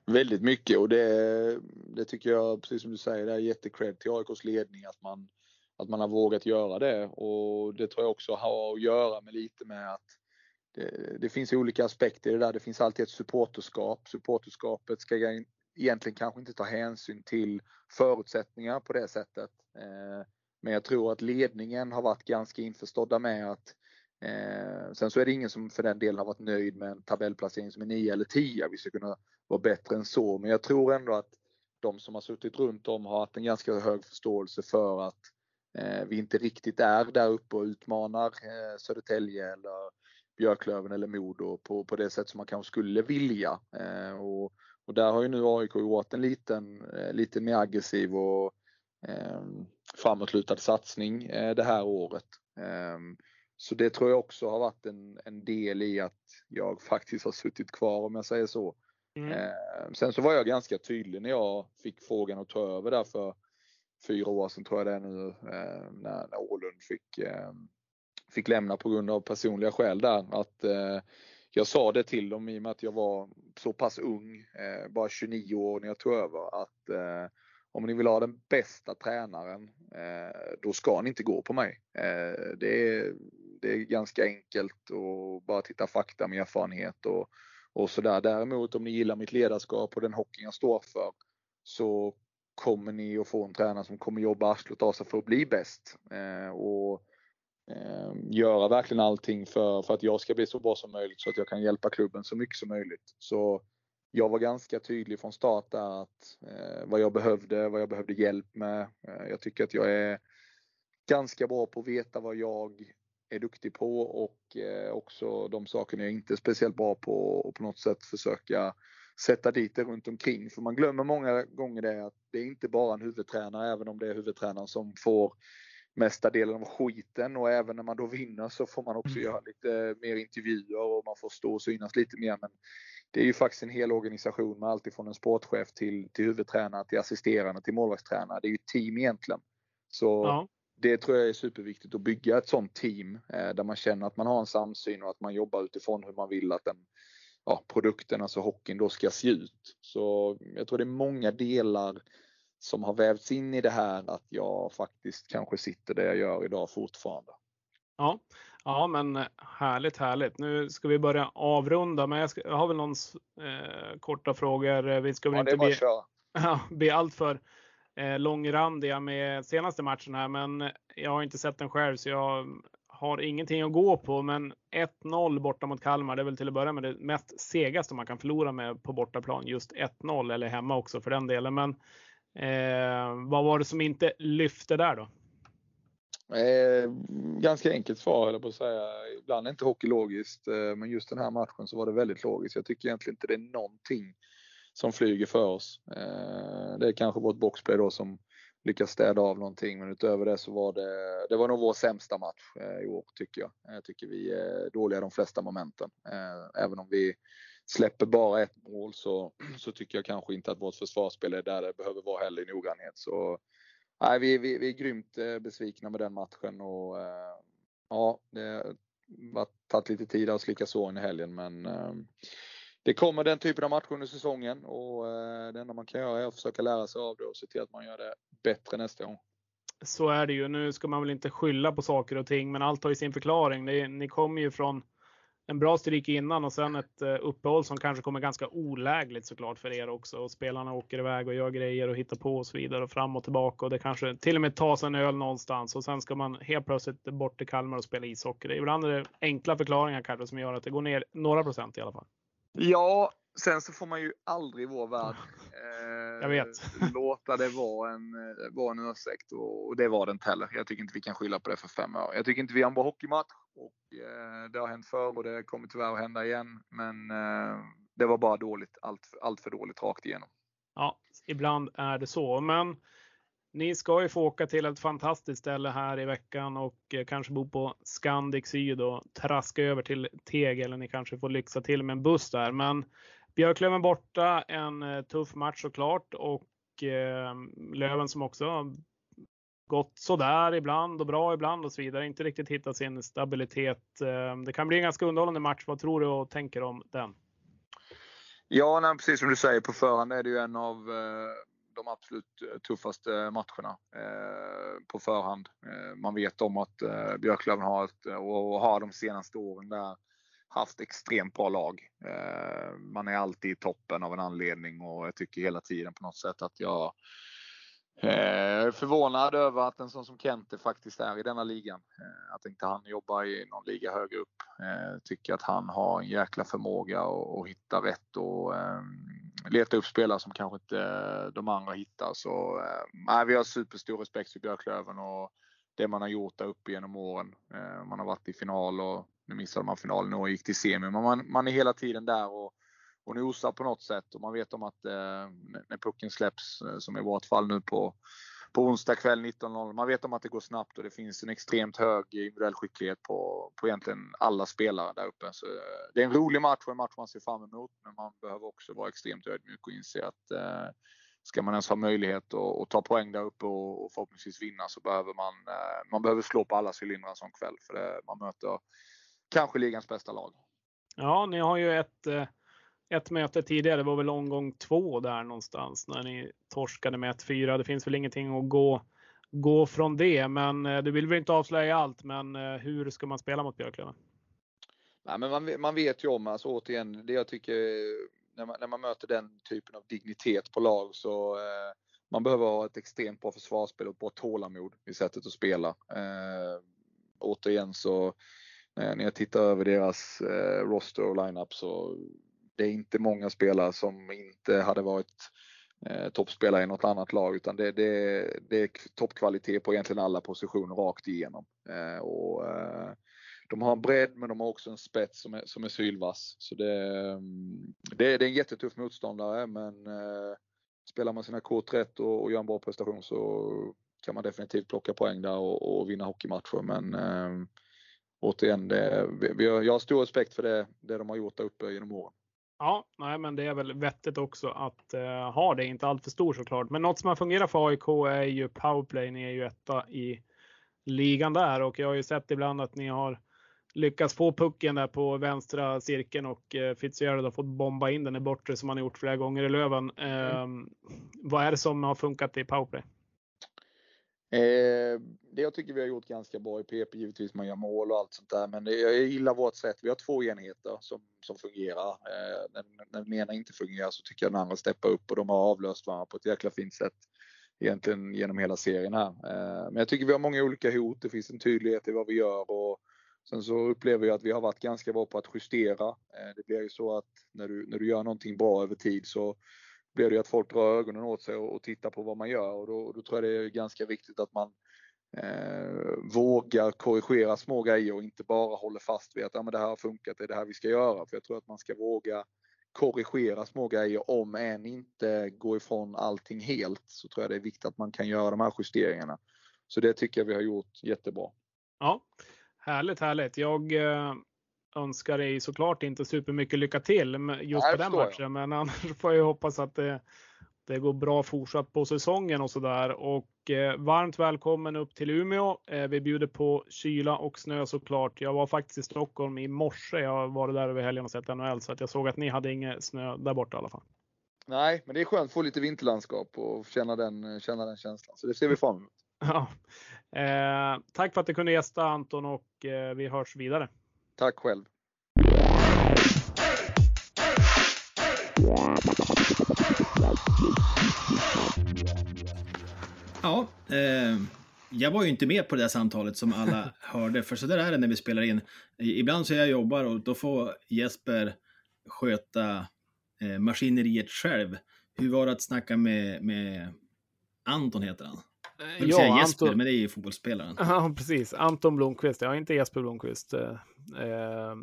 Väldigt mycket och det, det tycker jag, precis som du säger, det är jättecred till AIKs ledning att man, att man har vågat göra det och det tror jag också har att göra med lite med att det, det, finns olika aspekter i det där. Det finns alltid ett supporterskap. Supporterskapet ska egentligen kanske inte ta hänsyn till förutsättningar på det sättet. Eh, men jag tror att ledningen har varit ganska införstådda med att eh, sen så är det ingen som för den delen har varit nöjd med en tabellplacering som är 9 eller 10. Vi ska kunna vara bättre än så. Men jag tror ändå att de som har suttit runt om har haft en ganska hög förståelse för att eh, vi inte riktigt är där uppe och utmanar eh, Södertälje eller Björklöven eller Modo på, på det sätt som man kanske skulle vilja. Eh, och, och där har ju nu AIK gjort en liten, eh, lite mer aggressiv och eh, framåtlutad satsning eh, det här året. Eh, så det tror jag också har varit en, en del i att jag faktiskt har suttit kvar om jag säger så. Mm. Eh, sen så var jag ganska tydlig när jag fick frågan att ta över där för fyra år sedan tror jag det är nu eh, när, när Ålund fick fick lämna på grund av personliga skäl där. Att eh, jag sa det till dem i och med att jag var så pass ung, eh, bara 29 år när jag tog över, att eh, om ni vill ha den bästa tränaren, eh, då ska ni inte gå på mig. Eh, det, är, det är ganska enkelt och bara titta fakta med erfarenhet och, och sådär. Däremot om ni gillar mitt ledarskap och den hockeyn jag står för så kommer ni att få en tränare som kommer jobba arslet av sig för att bli bäst. Eh, och eh, göra verkligen allting för, för att jag ska bli så bra som möjligt så att jag kan hjälpa klubben så mycket som möjligt. Så jag var ganska tydlig från start där att eh, vad jag behövde, vad jag behövde hjälp med. Eh, jag tycker att jag är ganska bra på att veta vad jag är duktig på och eh, också de sakerna jag inte är speciellt bra på och på något sätt försöka sätta dit det runt omkring. För man glömmer många gånger det att det är inte bara en huvudtränare, även om det är huvudtränaren som får mesta delen av skiten och även när man då vinner så får man också mm. göra lite mer intervjuer och man får stå och synas lite mer. Men det är ju faktiskt en hel organisation med allt ifrån en sportchef till, till huvudtränare, till assisterande, till målvaktstränare. Det är ju ett team egentligen. Så ja. det tror jag är superviktigt att bygga ett sånt team eh, där man känner att man har en samsyn och att man jobbar utifrån hur man vill att den ja, produkten, alltså hockeyn, då ska se ut. Så jag tror det är många delar som har vävts in i det här att jag faktiskt kanske sitter där jag gör idag fortfarande. Ja, ja men härligt, härligt. Nu ska vi börja avrunda, men jag, ska, jag har väl någon eh, korta frågor. Vi ska väl ja, inte bli, [laughs] ja, bli alltör eh, långrandiga med senaste matchen här, men jag har inte sett den själv så jag har ingenting att gå på, men 1-0 borta mot Kalmar, det är väl till att börja med det mest segaste man kan förlora med på bortaplan. Just 1-0 eller hemma också för den delen. Men eh, vad var det som inte lyfte där då? Eh, ganska enkelt svar höll på att säga. Ibland är inte hockey logiskt, eh, men just den här matchen så var det väldigt logiskt. Jag tycker egentligen inte det är någonting som flyger för oss. Eh, det är kanske vårt boxplay då som lyckas städa av någonting. Men utöver det så var det, det var nog vår sämsta match eh, i år tycker jag. Jag tycker vi är dåliga de flesta momenten. Eh, även om vi släpper bara ett mål så, så tycker jag kanske inte att vårt försvarsspel är där det behöver vara heller i noggrannhet. Så nej, vi, vi, vi är grymt eh, besvikna med den matchen och eh, ja, det har tagit lite tid att slicka såren i helgen men eh, det kommer den typen av matcher under säsongen och det enda man kan göra är att försöka lära sig av det och se till att man gör det bättre nästa gång. Så är det ju. Nu ska man väl inte skylla på saker och ting, men allt har ju sin förklaring. Ni, ni kommer ju från en bra stryk innan och sen ett eh, uppehåll som kanske kommer ganska olägligt såklart för er också. Och spelarna åker iväg och gör grejer och hittar på och så vidare och fram och tillbaka och det kanske till och med tas en öl någonstans och sen ska man helt plötsligt bort till Kalmar och spela ishockey. Ibland är det enkla förklaringar kanske som gör att det går ner några procent i alla fall. Ja, sen så får man ju aldrig i vår värld [laughs] jag vet. låta det vara en, eh, vara en ursäkt och, och det var det inte heller. Jag tycker inte vi kan skylla på det för fem år. Jag tycker inte vi har en bra hockeymatch och eh, det har hänt förr och det kommer tyvärr att hända igen. Men eh, det var bara dåligt, allt, allt för dåligt rakt igenom. Ja, ibland är det så. Men ni ska ju få åka till ett fantastiskt ställe här i veckan och eh, kanske bo på Scandic Syd och traska över till Teg eller ni kanske får lyxa till med en buss där. Men Björklöven borta, en eh, tuff match såklart och eh, Löven som också gått sådär ibland och bra ibland och så vidare. Inte riktigt hittat sin stabilitet. Eh, det kan bli en ganska underhållande match. Vad tror du och tänker om den? Ja, nej, precis som du säger på förhand är det ju en av eh de absolut eh, tuffaste matcherna eh, på förhand. Eh, man vet om att eh, Björklöven har, ett, och har de senaste åren där haft extremt bra lag. Eh, man är alltid i toppen av en anledning och jag tycker hela tiden på något sätt att jag eh, jag är förvånad över att en sån som Kente faktiskt är i denna ligan. Eh, att inte han jobbar i någon liga högre upp. Tycker att han har en jäkla förmåga att hitta rätt och leta upp spelare som kanske inte de andra hittar. Så nej, vi har superstor respekt för Björklöven och det man har gjort där uppe genom åren. Man har varit i final och nu missade man finalen och gick till semi. Men man, man är hela tiden där och, och nosar på något sätt och man vet om att eh, när pucken släpps, eh, som i vårt fall nu på på onsdag kväll 19.00. Man vet om att det går snabbt och det finns en extremt hög individuell skicklighet på, på egentligen alla spelare där uppe. Så eh, det är en rolig match och en match man ser fram emot. Men man behöver också vara extremt ödmjuk och inse att eh, ska man ens ha möjlighet att, att ta poäng där uppe och, och förhoppningsvis vinna så behöver man, eh, man behöver slå på alla cylindrar som kväll. För det, man möter kanske ligans bästa lag. Ja, ni har ju ett eh ett möte tidigare, det var väl omgång två där någonstans när ni torskade med 1-4. Det finns väl ingenting att gå, gå från det, men eh, du vill väl inte avslöja allt, men eh, hur ska man spela mot Björklöven? Nej, men man, man vet ju om, alltså återigen, det jag tycker när man, när man möter den typen av dignitet på lag så eh, man behöver ha ett extremt bra försvarsspel och bra tålamod i sättet att spela. Eh, återigen så Eh, när jag tittar över deras eh, roster och lineup så det är inte många spelare som inte hade varit eh, toppspelare i något annat lag utan det, det, det är toppkvalitet på egentligen alla positioner rakt igenom. Eh, och, eh, de har en bredd men de har också en spets som är, som är sylvass. Så det, mm, det, det är en jättetuff motståndare men eh, spelar man sina kort rätt och, och gör en bra prestation så kan man definitivt plocka poäng där och, och vinna hockeymatcher. Men eh, återigen, det, vi, jag har stor respekt för det, det de har gjort där uppe genom åren. Ja, nej, men det är väl vettigt också att uh, ha det, inte allt för stor såklart. Men något som har fungerat för AIK är ju powerplay. Ni är ju etta i ligan där och jag har ju sett ibland att ni har lyckats få pucken där på vänstra cirkeln och eh, Fitzgerald har fått bomba in den i bortre som han har gjort flera gånger i Löven. Eh, mm. Vad är det som har funkat i powerplay? Eh, det jag tycker vi har gjort ganska bra i PP, givetvis man gör mål och allt sånt där, men det, jag gillar vårt sätt. Vi har två enheter som, som fungerar. Eh, när, när den ena inte fungerar så tycker jag den andra steppar upp och de har avlöst varandra på ett jäkla fint sätt egentligen genom hela serien här. Eh, men jag tycker vi har många olika hot. Det finns en tydlighet i vad vi gör och Sen så upplever jag att vi har varit ganska bra på att justera. Eh, det blir ju så att när du, när du gör någonting bra över tid så blir det ju att folk drar ögonen åt sig och, och tittar på vad man gör och då, då tror jag det är ganska viktigt att man eh, vågar korrigera små grejer och inte bara håller fast vid att ja, men det här har funkat, det är det här vi ska göra. För jag tror att man ska våga korrigera små grejer om än inte gå ifrån allting helt så tror jag det är viktigt att man kan göra de här justeringarna. Så det tycker jag vi har gjort jättebra. Ja, Härligt, härligt. Jag eh, önskar dig såklart inte supermycket lycka till just på den matchen, jag. men annars får jag hoppas att det, det går bra fortsatt på säsongen och sådär. Och eh, varmt välkommen upp till Umeå. Eh, vi bjuder på kyla och snö såklart. Jag var faktiskt i Stockholm i morse. Jag varit där över helgen och sett NHL så att jag såg att ni hade ingen snö där borta i alla fall. Nej, men det är skönt att få lite vinterlandskap och känna den, känna den känslan. Så det ser vi fram emot. Ja. Eh, tack för att du kunde gästa Anton och eh, vi hörs vidare. Tack själv. Ja, eh, jag var ju inte med på det där samtalet som alla [laughs] hörde, för så där är det när vi spelar in. Ibland så jag jobbar och då får Jesper sköta eh, maskineriet själv. Hur var det att snacka med, med Anton heter han? Jag vill ja, säga Jesper, Anton... men det är ju fotbollsspelaren. [laughs] Ja, precis. Anton Blomqvist. Ja, inte Jesper Blomqvist. Eh, eh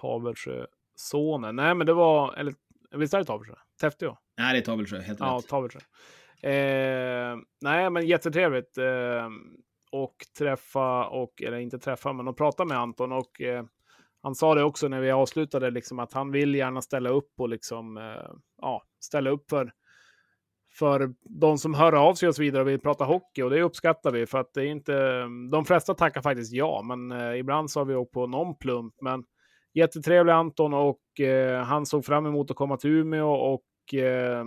Tavelsjö sonen. Nej, men det var, eller visst är det Tavelsjö? Täfteå? Nej, det är Tavelsjö, helt ja, rätt. Tavelsjö. Eh, nej, men jättetrevligt. Eh, och träffa, och, eller inte träffa, men att prata med Anton. Och eh, han sa det också när vi avslutade, liksom, att han vill gärna ställa upp och liksom, eh, ja, ställa upp för för de som hör av sig och så vidare och vill prata hockey och det uppskattar vi för att det är inte. De flesta tackar faktiskt ja, men eh, ibland så har vi åkt på någon plump. Men jättetrevlig Anton och eh, han såg fram emot att komma till Umeå och eh,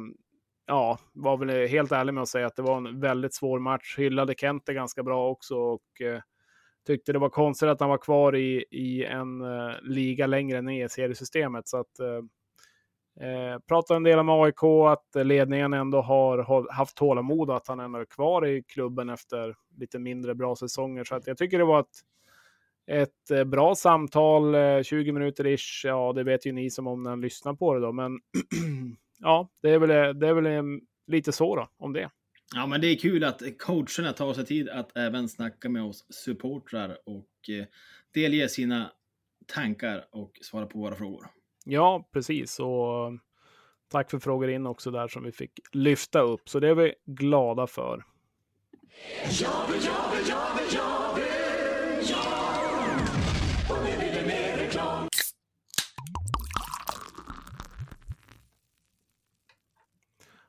ja, var väl helt ärlig med att säga att det var en väldigt svår match. Hyllade Kente ganska bra också och eh, tyckte det var konstigt att han var kvar i, i en eh, liga längre ner i seriesystemet. Så att eh, Eh, pratar en del om AIK, att ledningen ändå har haft tålamod och att han ändå är kvar i klubben efter lite mindre bra säsonger. Så att jag tycker det var ett, ett eh, bra samtal, eh, 20 minuter ish. Ja, det vet ju ni som om när lyssnar på det då, men [clears throat] ja, det är väl, det är väl eh, lite så då, om det. Ja, men det är kul att coacherna tar sig tid att även snacka med oss supportrar och eh, delge sina tankar och svara på våra frågor. Ja, precis. Och um, tack för frågor in också där som vi fick lyfta upp. Så det är vi glada för. Ja, ja, ja,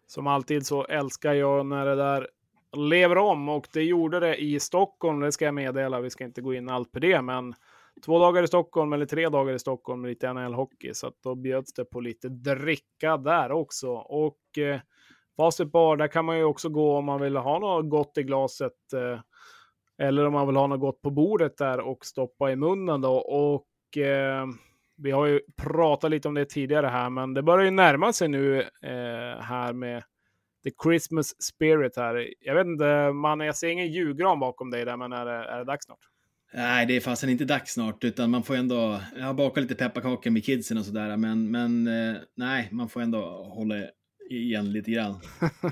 Som alltid så älskar jag när det där lever om och det gjorde det i Stockholm. Det ska jag meddela. Vi ska inte gå in allt på det, men två dagar i Stockholm eller tre dagar i Stockholm med lite NHL-hockey. Så att då bjöds det på lite dricka där också. Och eh, Facit Bar, där kan man ju också gå om man vill ha något gott i glaset. Eh, eller om man vill ha något gott på bordet där och stoppa i munnen då. Och eh, vi har ju pratat lite om det tidigare här, men det börjar ju närma sig nu eh, här med the Christmas spirit här. Jag vet inte, man, jag ser ingen julgran bakom dig där, men är det, är det dags snart? Nej, det är fasen inte dags snart, utan man får ändå, jag har bakat lite pepparkakor med kidsen och sådär, men, men eh, nej, man får ändå hålla igen lite grann.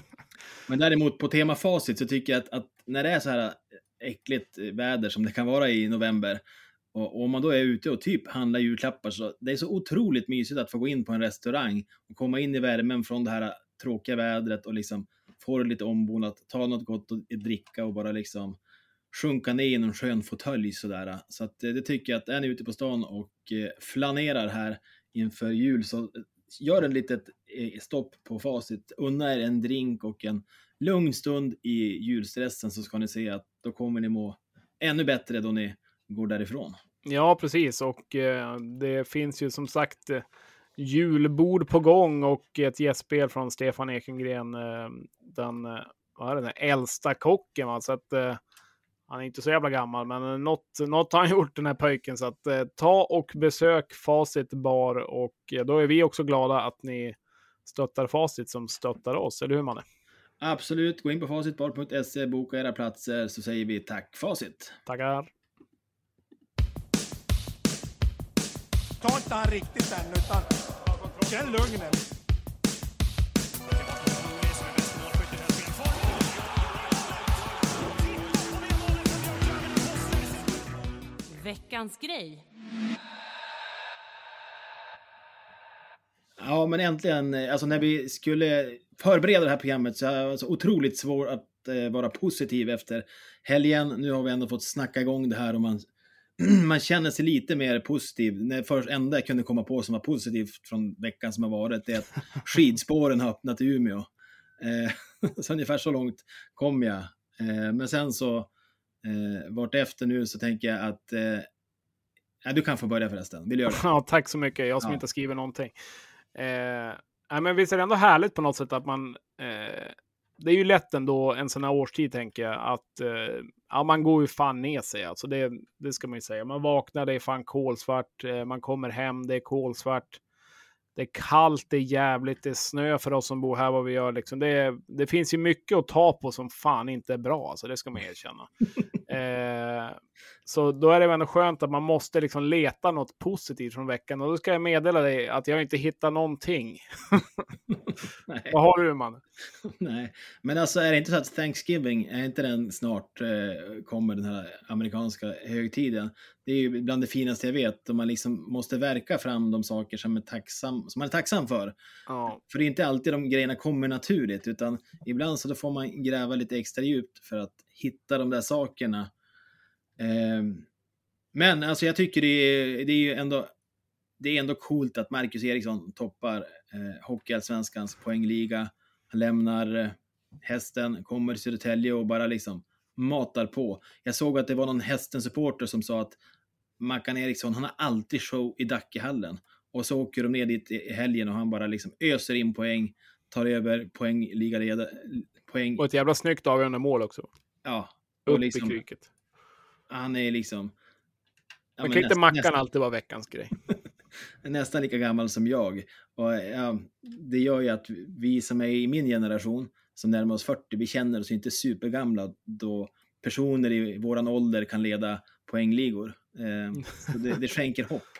[laughs] men däremot på tema facit så tycker jag att, att när det är så här äckligt väder som det kan vara i november, och, om man då är ute och typ handlar julklappar så det är så otroligt mysigt att få gå in på en restaurang och komma in i värmen från det här tråkiga vädret och liksom få det lite ombonat, ta något gott att dricka och bara liksom sjunka ner i någon skön fåtölj sådär. Så att eh, det tycker jag att är ni ute på stan och eh, flanerar här inför jul så eh, gör en litet stopp på facit. Unna er en drink och en lugn stund i julstressen så ska ni se att då kommer ni må ännu bättre då ni går därifrån. Ja, precis. Och eh, det finns ju som sagt eh, julbord på gång och ett gästspel från Stefan Ekengren, eh, den, vad är det, den äldsta kocken. Va? Så att, eh, han är inte så jävla gammal, men något, något har han [laughs] gjort den här pojken. Så att, eh, ta och besök Facit bar och då är vi också glada att ni stöttar Facit som stöttar oss, eller hur man är? Absolut, gå in på facitbar.se, boka era platser så säger vi tack Facit. Tackar. ta inte han riktigt än, utan känn lugnen. Veckans grej. Ja, men äntligen. Alltså när vi skulle förbereda det här programmet så är det så otroligt svårt att eh, vara positiv efter helgen. Nu har vi ändå fått snacka igång det här och man [clears throat] man känner sig lite mer positiv. Det först enda jag kunde komma på som var positivt från veckan som har varit är att [laughs] skidspåren har öppnat i Umeå. Eh, [laughs] så ungefär så långt kom jag. Eh, men sen så eh, vart efter nu så tänker jag att eh, ja, du kan få börja förresten. Vill du göra det? Ja, tack så mycket. Jag som ja. inte skriver någonting. Eh, men visst är det ändå härligt på något sätt att man eh, det är ju lätt ändå en sån här årstid tänker jag att eh, ja, man går ju fan ner sig. Alltså det, det ska man ju säga. Man vaknar, det är fan kolsvart. Eh, man kommer hem, det är kolsvart. Det är kallt, det är jävligt, det är snö för oss som bor här vad vi gör. Liksom. Det, det finns ju mycket att ta på som fan inte är bra, alltså, det ska man erkänna. [laughs] eh, så då är det ändå skönt att man måste liksom leta något positivt från veckan. Och då ska jag meddela dig att jag inte hittar någonting. [laughs] Vad har du man? [laughs] Nej, men alltså är det inte så att Thanksgiving, är inte den snart eh, kommer den här amerikanska högtiden? Det är ju bland det finaste jag vet, och man liksom måste verka fram de saker som, är tacksam, som man är tacksam för. Ja. För det är inte alltid de grejerna kommer naturligt, utan ibland så då får man gräva lite extra djupt för att hitta de där sakerna men alltså jag tycker det är, det är ju ändå, det är ändå coolt att Marcus Eriksson toppar eh, Hockeyallsvenskans poängliga. Han lämnar eh, hästen, kommer till Södertälje och bara liksom matar på. Jag såg att det var någon hästen-supporter som sa att Mackan Eriksson, han har alltid show i Dackehallen. Och så åker de ner dit i helgen och han bara liksom öser in poäng, tar över poängliga poäng. Och ett jävla snyggt avgörande mål också. Ja. Och Upp liksom, i kryket han är liksom... Ja, men kan inte Mackan nästan, alltid vara veckans grej? [laughs] nästan lika gammal som jag. Och, ja, det gör ju att vi som är i min generation, som närmar oss 40, vi känner oss inte supergamla då personer i våran ålder kan leda poängligor. Eh, så det, det skänker hopp. [laughs]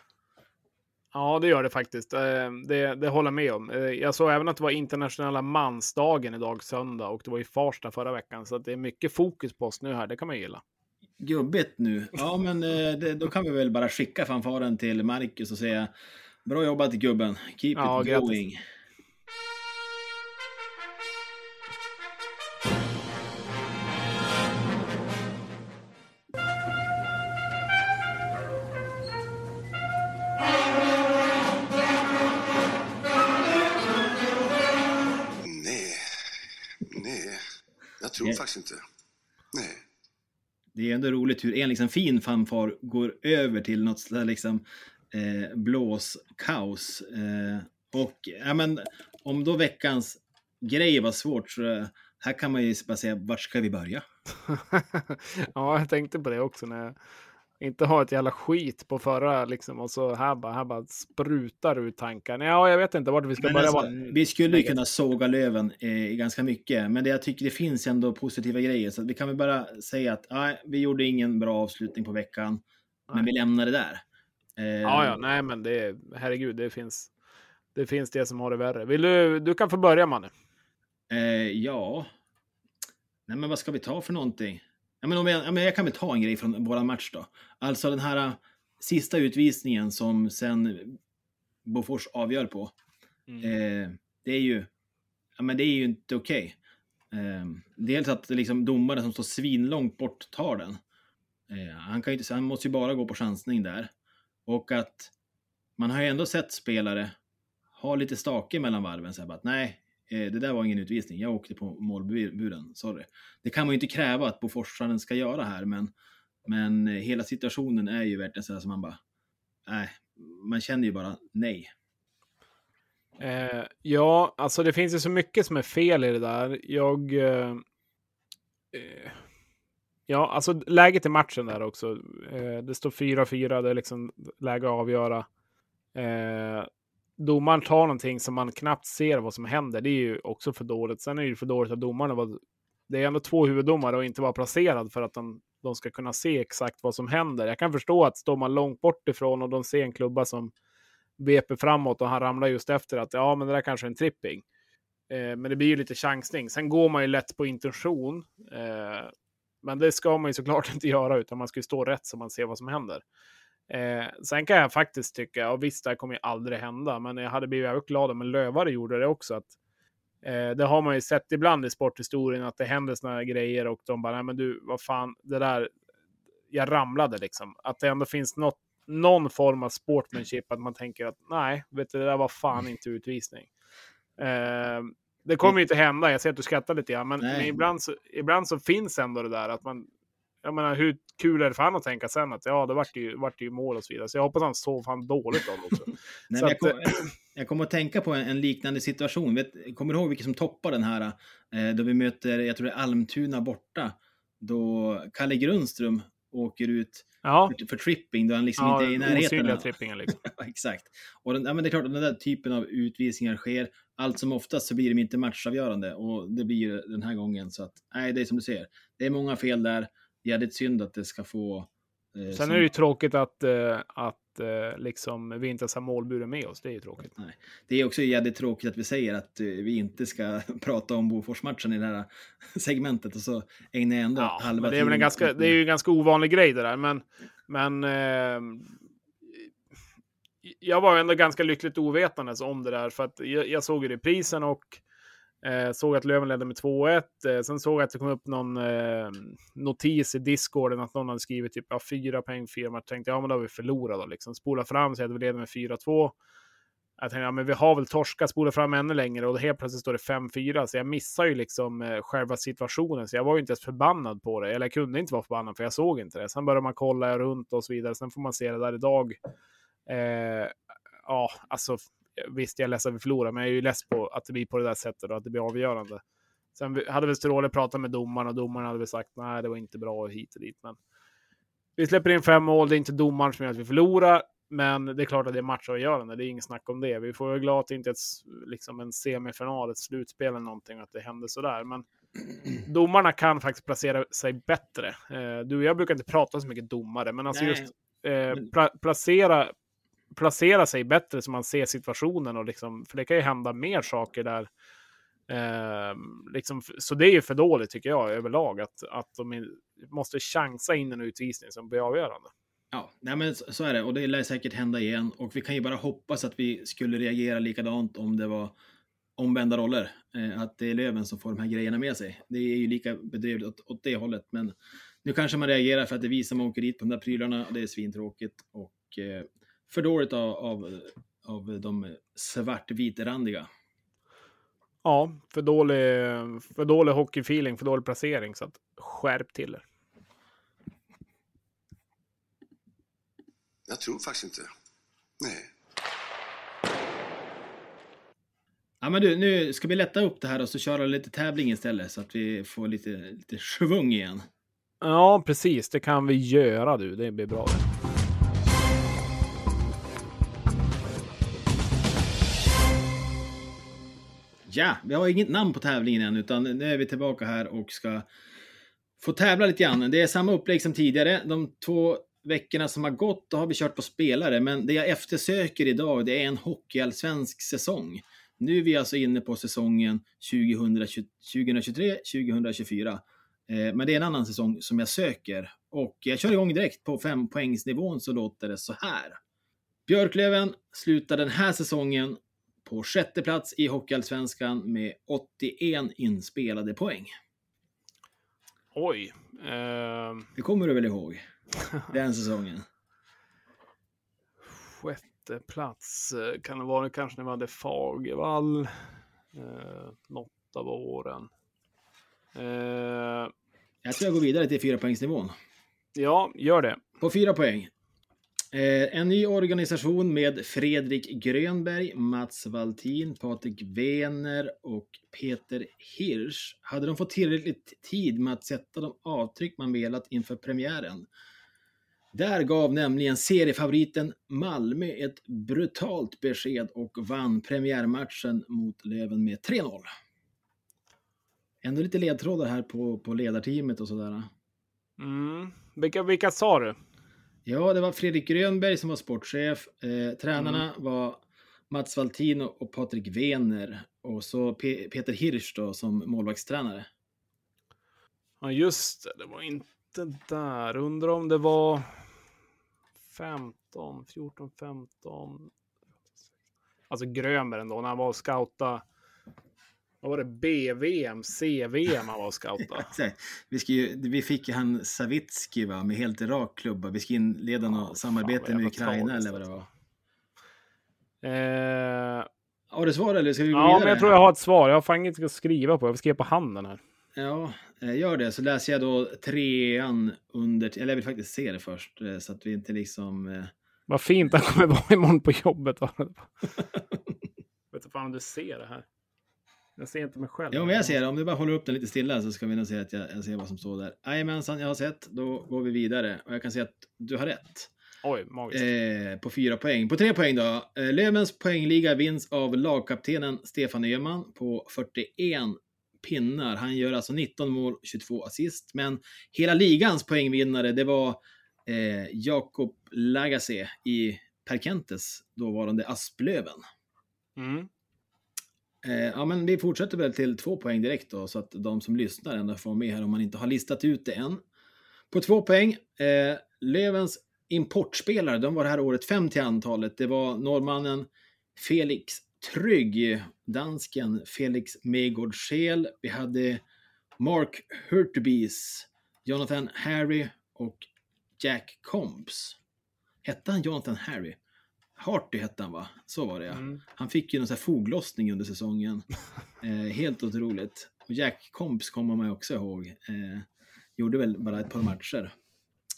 Ja, det gör det faktiskt. Eh, det, det håller jag med om. Eh, jag såg även att det var internationella mansdagen idag, söndag, och det var i Farsta förra veckan. Så det är mycket fokus på oss nu här, det kan man gilla gubbigt nu. Ja, men eh, det, då kan vi väl bara skicka fanfaren till Marcus och säga bra jobbat gubben. Keep ja, it going. Grattis. Nej, nej, jag tror faktiskt inte. Nej det är ändå roligt hur en liksom fin fanfar går över till något sådär liksom eh, blåskaos. Eh, och ja, men, om då veckans grej var svårt så eh, här kan man ju bara säga, vart ska vi börja? [laughs] ja, jag tänkte på det också när jag inte har ett jävla skit på förra liksom och så här bara, här bara sprutar ut tankar. Ja, jag vet inte vart vi ska men börja. Alltså, vi skulle ju kunna såga löven eh, ganska mycket, men det jag tycker det finns ändå positiva grejer. Så vi kan väl bara säga att nej, vi gjorde ingen bra avslutning på veckan, nej. men vi lämnar det där. Eh, ja, ja, nej, men det herregud, det finns. Det finns det som har det värre. Vill du? Du kan få börja, Manne. Eh, ja. Nej, men vad ska vi ta för någonting? Ja, men om jag, ja, men jag kan väl ta en grej från våran match då. Alltså den här uh, sista utvisningen som sen Bofors avgör på. Mm. Eh, det är ju, ja, men det är ju inte okej. Okay. Eh, dels att liksom domaren som står svinlångt bort tar den. Eh, han, kan inte, han måste ju bara gå på chansning där. Och att man har ju ändå sett spelare ha lite stake mellan varven. Så här, att nej, Eh, det där var ingen utvisning, jag åkte på målburen, sorry. Det kan man ju inte kräva att Boforsaren ska göra här, men, men eh, hela situationen är ju verkligen så här som man bara, nej, man känner ju bara nej. Eh, ja, alltså det finns ju så mycket som är fel i det där. Jag... Eh, eh ja, alltså läget i matchen där också. Eh, det står 4-4, det är liksom läge att avgöra eh, domaren tar någonting som man knappt ser vad som händer. Det är ju också för dåligt. Sen är det ju för dåligt att domarna var... Det är ändå två huvuddomare och inte vara placerad för att de, de ska kunna se exakt vad som händer. Jag kan förstå att står man långt bort ifrån och de ser en klubba som veper framåt och han ramlar just efter att ja, men det där kanske är en tripping. Eh, men det blir ju lite chansning. Sen går man ju lätt på intention. Eh, men det ska man ju såklart [laughs] inte göra, utan man ska ju stå rätt så man ser vad som händer. Eh, sen kan jag faktiskt tycka, och visst det här kommer ju aldrig hända, men jag hade blivit väldigt glad om en lövare gjorde det också. Att, eh, det har man ju sett ibland i sporthistorien, att det händer såna här grejer och de bara, nej men du, vad fan, det där, jag ramlade liksom. Att det ändå finns något, någon form av sportmanship, att man tänker att nej, vet du, det där var fan inte utvisning. Eh, det kommer ju inte hända, jag ser att du skrattar lite grann, men, men, ibland, så, ibland så finns ändå det där att man, jag menar, hur kul är det för honom att tänka sen att ja, det vart ju, vart ju mål och så vidare. Så jag hoppas han sov fan dåligt av också. [laughs] Nej, jag, kom, jag kommer att tänka på en, en liknande situation. Vet, kommer du ihåg vilka som toppar den här? Eh, då vi möter, jag tror det är Almtuna borta. Då Kalle Grundström åker ut ja. för, för, tripping, då han liksom ja, inte är i närheten. trippingen [laughs] liksom. Exakt. Och den, ja, men det är klart att den där typen av utvisningar sker. Allt som oftast så blir de inte matchavgörande och det blir den här gången. Så att, nej, det är som du säger. Det är många fel där jävligt synd att det ska få... Eh, Sen är det ju tråkigt att, eh, att eh, liksom, vi inte har målburen med oss. Det är ju tråkigt. Nej. Det är också jävligt tråkigt att vi säger att eh, vi inte ska [laughs] prata om Bofors-matchen i det här [laughs] segmentet och så ägnar jag ändå ja, halva det är, väl en ganska, det är ju en ganska ovanlig grej det där, men, men eh, jag var ändå ganska lyckligt ovetandes om det där, för att jag, jag såg ju reprisen och Eh, såg att Löven ledde med 2-1. Eh, sen såg jag att det kom upp någon eh, notis i discorden att någon hade skrivit typ ja, fyra poäng, fyra matcher. Tänkte ja, men då har vi förlorat då liksom. Spola fram så att vi leder med 4-2. Jag tänkte ja, men vi har väl torskat, spola fram ännu längre och helt plötsligt står det 5-4. Så jag missar ju liksom eh, själva situationen. Så jag var ju inte ens förbannad på det. Eller jag kunde inte vara förbannad för jag såg inte det. Sen börjar man kolla runt och så vidare. Sen får man se det där idag. Eh, ja, alltså visst, jag är ledsen att vi förlorar, men jag är ju less på att det blir på det där sättet och att det blir avgörande. Sen hade väl Stråle pratat med domaren och domaren hade väl sagt nej, det var inte bra hit och dit. Men vi släpper in fem mål, det är inte domaren som gör att vi förlorar. Men det är klart att det är matchavgörande, det är inget snack om det. Vi får vara glada att det inte är ett, liksom en semifinal, ett slutspel eller någonting, att det händer sådär. Men [clears throat] domarna kan faktiskt placera sig bättre. Eh, du och jag brukar inte prata så mycket domare, men alltså Nej. just eh, pla placera placera sig bättre så man ser situationen och liksom, för det kan ju hända mer saker där. Eh, liksom, så det är ju för dåligt tycker jag överlag att, att de måste chansa in en utvisning som blir avgörande. Ja, nej men så är det och det lär säkert hända igen och vi kan ju bara hoppas att vi skulle reagera likadant om det var omvända roller. Eh, att det är Löven som får de här grejerna med sig. Det är ju lika bedrövligt åt, åt det hållet, men nu kanske man reagerar för att det är vi som åker dit på de där prylarna och det är svintråkigt och eh, för dåligt av, av, av de svartvitrandiga. Ja, för dålig, för dålig hockeyfeeling, för dålig placering. Så att skärp till er. Jag tror faktiskt inte. Nej. Ja, men du, nu ska vi lätta upp det här och så köra lite tävling istället så att vi får lite, lite svung igen. Ja, precis. Det kan vi göra du. Det blir bra. Det. Ja, vi har inget namn på tävlingen än, utan nu är vi tillbaka här och ska få tävla lite grann. Det är samma upplägg som tidigare. De två veckorna som har gått, då har vi kört på spelare, men det jag eftersöker idag, det är en hockeyallsvensk säsong. Nu är vi alltså inne på säsongen 2023-2024. Eh, men det är en annan säsong som jag söker. Och jag kör igång direkt på fempoängsnivån så låter det så här. Björklöven slutar den här säsongen på sjätte plats i Hockeyallsvenskan med 81 inspelade poäng. Oj. Eh... Det kommer du väl ihåg? [laughs] Den säsongen. Sjätte plats eh, kan det vara kanske när vi hade Fagervall. Eh, något av åren. Eh... Jag tror jag går vidare till fyra poängsnivån. Ja, gör det. På fyra poäng. Eh, en ny organisation med Fredrik Grönberg, Mats Valtin, Patrik Wener och Peter Hirsch. Hade de fått tillräckligt tid med att sätta de avtryck man velat inför premiären? Där gav nämligen seriefavoriten Malmö ett brutalt besked och vann premiärmatchen mot Löven med 3-0. Ändå lite ledtrådar här på, på ledarteamet och sådär. Mm. Vilka, vilka sa du? Ja, det var Fredrik Grönberg som var sportchef. Eh, tränarna mm. var Mats Valtin och Patrik Wener och så Pe Peter Hirsch då som målvaktstränare. Ja, just det. Det var inte där. Undrar om det var 15, 14, 15. Alltså Grönberg ändå, när han var och scoutade vad var det? BVM, CVM han var och scoutade. [laughs] vi, ju, vi fick ju han Savitski va, med helt rak klubba. Vi ska inleda något ja, samarbete med Ukraina eller vad det var. Eh... Har du svar eller ska vi gå Ja, men jag tror jag har ett svar. Jag har fan inget att skriva på. Jag skriva på handen här. Ja, eh, gör det. Så läser jag då trean under... Eller jag vill faktiskt se det först eh, så att vi inte liksom... Eh, vad fint han kommer vara imorgon på jobbet. [laughs] vet inte fan om du ser det här. Jag ser inte mig själv. Jo, men jag ser det. Om du bara håller upp den lite stilla så ska vi nog se att jag, jag ser vad som står där. Jajamensan, jag har sett. Då går vi vidare. Och jag kan se att du har rätt. Oj, magiskt. Eh, på fyra poäng. På tre poäng då. Eh, Lövens poängliga vinns av lagkaptenen Stefan Öhman på 41 pinnar. Han gör alltså 19 mål, 22 assist. Men hela ligans poängvinnare, det var eh, Jakob Lagasse i Perkentes dåvarande Asplöven. Mm. Eh, ja, men vi fortsätter väl till två poäng direkt då, så att de som lyssnar ändå får med här om man inte har listat ut det än. På två poäng, eh, Lövens importspelare, de var det här året fem till antalet. Det var norrmannen Felix Trygg, dansken Felix Megårdschel. Vi hade Mark Hurtubis, Jonathan Harry och Jack Combs. Hette han Jonathan Harry? Harty hette han va? Så var det ja. Mm. Han fick ju någon sån här foglossning under säsongen. [laughs] eh, helt otroligt. Och Jack Comps kommer man ju också ihåg. Eh, gjorde väl bara ett par matcher.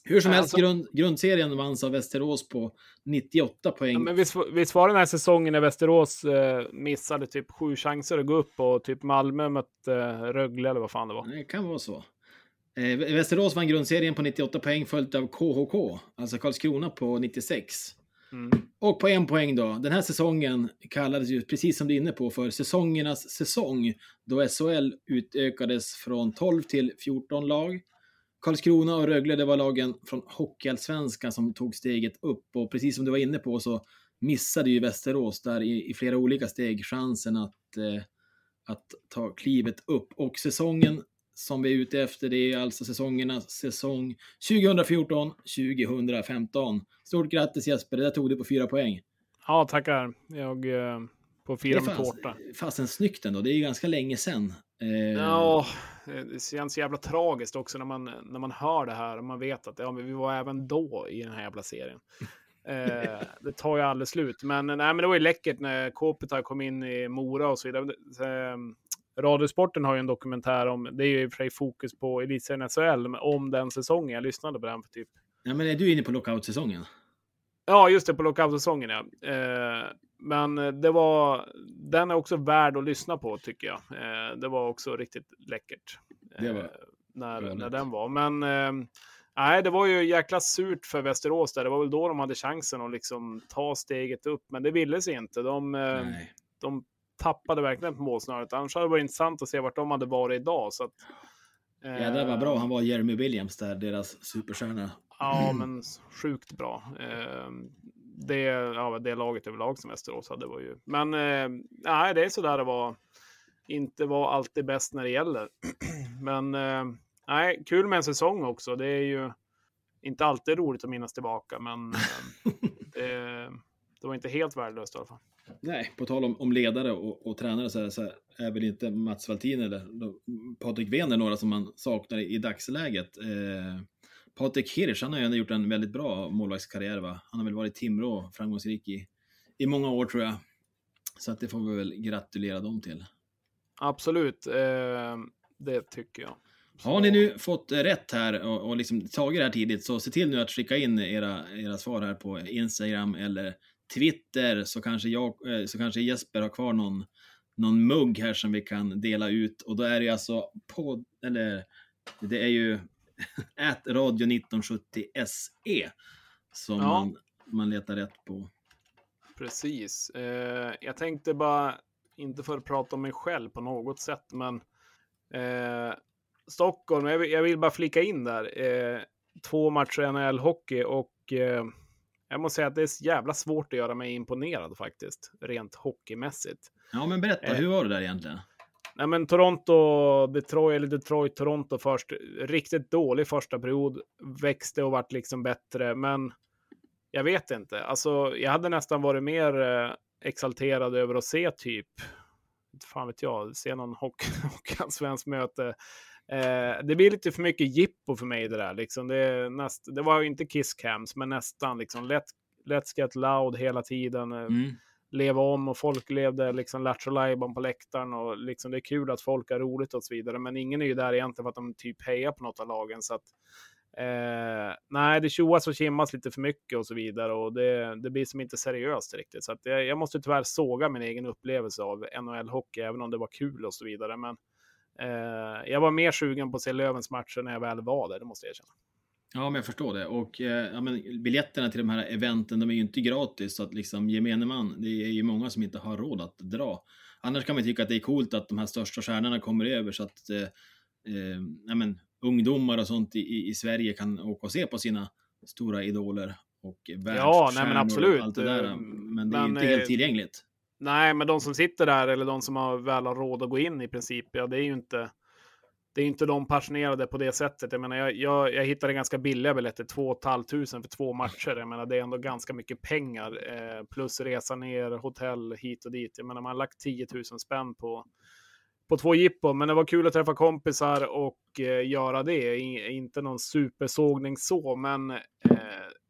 Hur som helst, alltså, grund, grundserien vanns av Västerås på 98 poäng. Ja, men visst, visst var den här säsongen när Västerås eh, missade typ sju chanser att gå upp och typ Malmö mötte eh, Rögle eller vad fan det var? Det kan vara så. Eh, Västerås vann grundserien på 98 poäng följt av KHK, alltså Karlskrona på 96. Mm. Och på en poäng då. Den här säsongen kallades ju, precis som du är inne på, för säsongernas säsong. Då SHL utökades från 12 till 14 lag. Karlskrona och Rögle, det var lagen från Hockeyallsvenskan som tog steget upp. Och precis som du var inne på så missade ju Västerås där i, i flera olika steg chansen att, eh, att ta klivet upp. Och säsongen som vi är ute efter, det är alltså säsongernas säsong 2014-2015. Stort grattis Jesper, det där tog du på fyra poäng. Ja, tackar. Jag eh, på fyra med tårta. Fasen snyggt ändå, det är ju ganska länge sedan. Eh... Ja, det känns jävla tragiskt också när man, när man hör det här och man vet att ja, men vi var även då i den här jävla serien. [laughs] eh, det tar ju aldrig slut. Men, nej, men det var ju läckert när Kopitar kom in i Mora och så vidare. Radiosporten har ju en dokumentär om, det är ju i och för sig fokus på elitserien SHL, om den säsongen. Jag lyssnade på den för typ... Ja, men är du inne på lockout-säsongen? Ja, just det, på lockout-säsongen ja. Eh, men det var, den är också värd att lyssna på tycker jag. Eh, det var också riktigt läckert. Det var eh, när, när den var. Men eh, nej, det var ju jäkla surt för Västerås där. Det var väl då de hade chansen att liksom ta steget upp, men det ville sig inte. De, eh, de tappade verkligen på målsnöret. Annars hade det varit intressant att se vart de hade varit idag. Så att, eh, Jädrar vad bra han var, Jeremy Williams där, deras superstjärna. Ja, men sjukt bra. Eh, det, ja, det laget överlag som Västerås hade var ju... Men eh, nej, det är sådär det var. Inte var alltid bäst när det gäller. [clears throat] men eh, nej, kul med en säsong också. Det är ju inte alltid roligt att minnas tillbaka, men eh, [laughs] det, det, var inte helt värdelöst i alla fall. Nej, på tal om, om ledare och, och tränare så är, så är väl inte Mats Valtin eller Patrik Wener några som man saknar i, i dagsläget. Eh, Patrik Hirsch, han har ju ändå gjort en väldigt bra målvaktskarriär. Va? Han har väl varit Timrå framgångsrik i, i många år tror jag. Så att det får vi väl gratulera dem till. Absolut, eh, det tycker jag. Så... Har ni nu fått rätt här och, och liksom tagit det här tidigt så se till nu att skicka in era, era svar här på Instagram eller Twitter så kanske, jag, eh, så kanske Jesper har kvar någon, någon mugg här som vi kan dela ut och då är det alltså på, eller det är ju [laughs] Ät radio 1970 SE som ja. man, man letar rätt på. Precis. Eh, jag tänkte bara, inte för att prata om mig själv på något sätt, men eh, Stockholm, jag vill, jag vill, bara flika in där. Eh, två matcher NHL-hockey och eh, jag måste säga att det är jävla svårt att göra mig imponerad faktiskt, rent hockeymässigt. Ja, men berätta, eh, hur var det där egentligen? Nej, men Toronto, Detroit, eller Detroit, Toronto först. Riktigt dålig första period. Växte och vart liksom bättre, men jag vet inte. Alltså, jag hade nästan varit mer eh, exalterad över att se typ, fan vet jag, se någon [laughs] hockeyallsvensk möte. Eh, det blir lite för mycket jippo för mig det där. Liksom. Det, näst, det var ju inte kisscams, men nästan. Liksom, let, let's get loud hela tiden. Eh, mm leva om och folk levde liksom Lattjo på läktaren och liksom det är kul att folk har roligt och så vidare. Men ingen är ju där egentligen för att de typ hejar på något av lagen. Så att, eh, nej, det tjoas och kimmas lite för mycket och så vidare och det, det blir som inte seriöst riktigt. Så att jag, jag måste tyvärr såga min egen upplevelse av NHL-hockey, även om det var kul och så vidare. Men jag var mer sugen på att se Lövens matcher när jag väl var där, det måste jag erkänna. Ja, men jag förstår det. Och eh, ja, men biljetterna till de här eventen, de är ju inte gratis, så att liksom gemene man, det är ju många som inte har råd att dra. Annars kan man tycka att det är coolt att de här största stjärnorna kommer över så att eh, eh, ja, men, ungdomar och sånt i, i Sverige kan åka och se på sina stora idoler och Ja, nej men absolut. allt det där. Eh, men det är men, inte helt eh, tillgängligt. Nej, men de som sitter där eller de som har väl har råd att gå in i princip, ja det är ju inte det är inte de passionerade på det sättet. Jag menar, jag, jag, jag hittade ganska billiga biljetter, 2 500 för två matcher. Jag menar, det är ändå ganska mycket pengar, eh, plus resa ner, hotell hit och dit. Jag menar, man har lagt 10 000 spänn på, på två jippon, men det var kul att träffa kompisar och eh, göra det. I, inte någon supersågning så, men eh,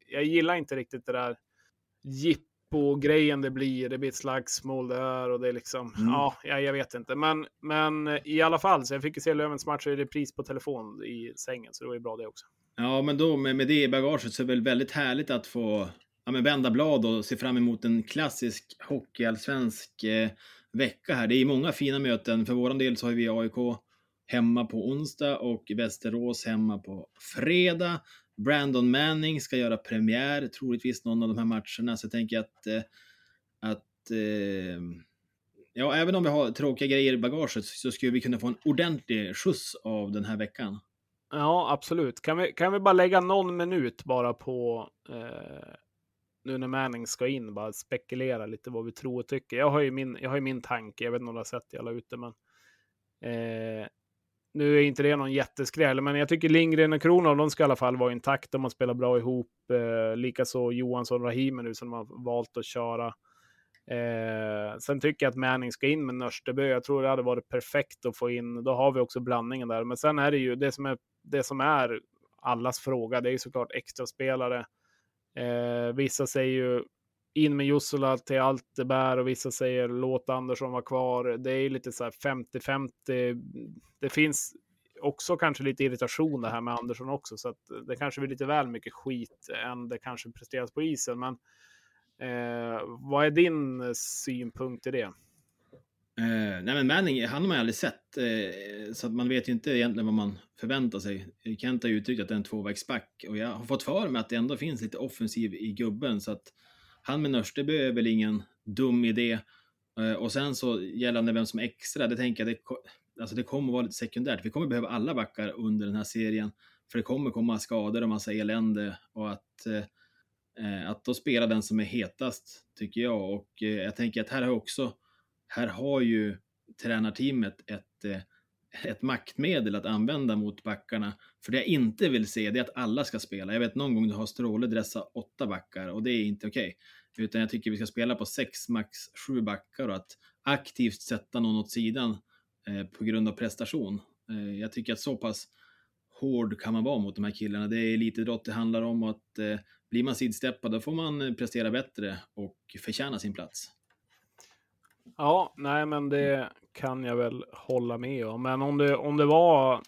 jag gillar inte riktigt det där jipp grejen det blir. Det blir ett slagsmål där och det är liksom, mm. ja, jag vet inte. Men, men i alla fall, så jag fick ju se Lövens match i repris på telefon i sängen, så det var ju bra det också. Ja, men då med, med det i bagaget så är det väl väldigt härligt att få ja, men vända blad och se fram emot en klassisk hockeyallsvensk eh, vecka här. Det är många fina möten. För vår del så har vi AIK hemma på onsdag och Västerås hemma på fredag. Brandon Manning ska göra premiär, troligtvis någon av de här matcherna, så jag tänker att, eh, att eh, ja, även om vi har tråkiga grejer i bagaget så skulle vi kunna få en ordentlig skjuts av den här veckan. Ja, absolut. Kan vi, kan vi bara lägga någon minut bara på eh, nu när Manning ska in, bara spekulera lite vad vi tror och tycker. Jag har ju min, jag har ju min tanke, jag vet inte om du har sett det jag la ut det, men eh, nu är inte det någon jätteskräll, men jag tycker Lindgren och Kronov, de ska i alla fall vara intakta. De spelar bra ihop. Eh, Likaså Johansson och Rahimi nu som har valt att köra. Eh, sen tycker jag att Manning ska in med Nörstebö. Jag tror det hade varit perfekt att få in. Då har vi också blandningen där. Men sen är det ju det som är, det som är allas fråga. Det är ju såklart extra spelare. Eh, vissa säger ju in med Jussola till allt det bär och vissa säger låt Andersson vara kvar. Det är lite så här 50-50. Det finns också kanske lite irritation det här med Andersson också, så att det kanske blir lite väl mycket skit än det kanske presteras på isen. Men eh, vad är din synpunkt i det? Eh, nej men Manning, han har man aldrig sett, eh, så att man vet ju inte egentligen vad man förväntar sig. Kent har uttryckt att det är en tvåvägsback och jag har fått för mig att det ändå finns lite offensiv i gubben så att han med Nörsteby är väl ingen dum idé. Eh, och sen så gällande vem som är extra, det tänker jag, det, alltså det kommer vara lite sekundärt. Vi kommer behöva alla backar under den här serien, för det kommer komma skador och massa elände och att eh, eh, att då spela den som är hetast tycker jag och eh, jag tänker att här har också här har ju tränarteamet ett, eh, ett maktmedel att använda mot backarna. För det jag inte vill se det är att alla ska spela. Jag vet någon gång du har Stråle dressa åtta backar och det är inte okej. Okay. Utan jag tycker vi ska spela på sex, max sju backar och att aktivt sätta någon åt sidan eh, på grund av prestation. Eh, jag tycker att så pass hård kan man vara mot de här killarna. Det är elitidrott det handlar om och att eh, blir man sidsteppad då får man eh, prestera bättre och förtjäna sin plats. Ja, nej, men det kan jag väl hålla med om. Men om det, om det var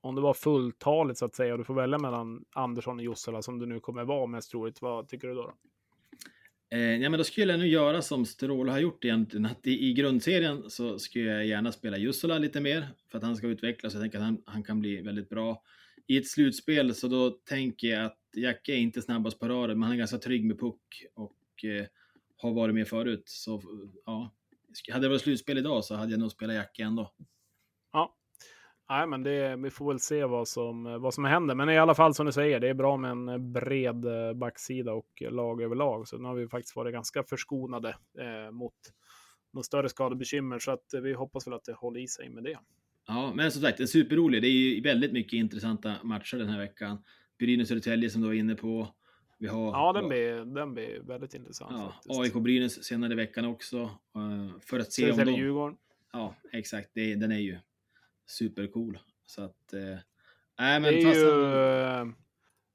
om det var fulltaligt så att säga och du får välja mellan Andersson och Jossela som du nu kommer vara mest troligt, vad tycker du då? då? Eh, ja, men då skulle jag nu göra som Stråle har gjort egentligen. Att i, i grundserien så skulle jag gärna spela Jussola lite mer för att han ska utvecklas. Jag tänker att han, han kan bli väldigt bra. I ett slutspel så då tänker jag att Jacke är inte snabbast på raden, men han är ganska trygg med puck och eh, har varit med förut. Så ja, hade det varit slutspel idag så hade jag nog spelat Jacke ändå. Ja, Nej, men det, vi får väl se vad som, vad som händer. Men i alla fall som du säger, det är bra med en bred eh, backsida och lag överlag. Så nu har vi faktiskt varit ganska förskonade eh, mot några större skadebekymmer. Så att vi hoppas väl att det håller i sig med det. Ja, men som sagt, en superrolig. Det är ju väldigt mycket intressanta matcher den här veckan. Brynäs-Södertälje som du var inne på. Vi har, ja, den blir, den blir väldigt intressant. Ja, AIK-Brynäs senare i veckan också. Uh, för att se om de... Djurgården. Ja, exakt. Det, den är ju supercool. Så att... Uh, äh, men det är fast... ju uh,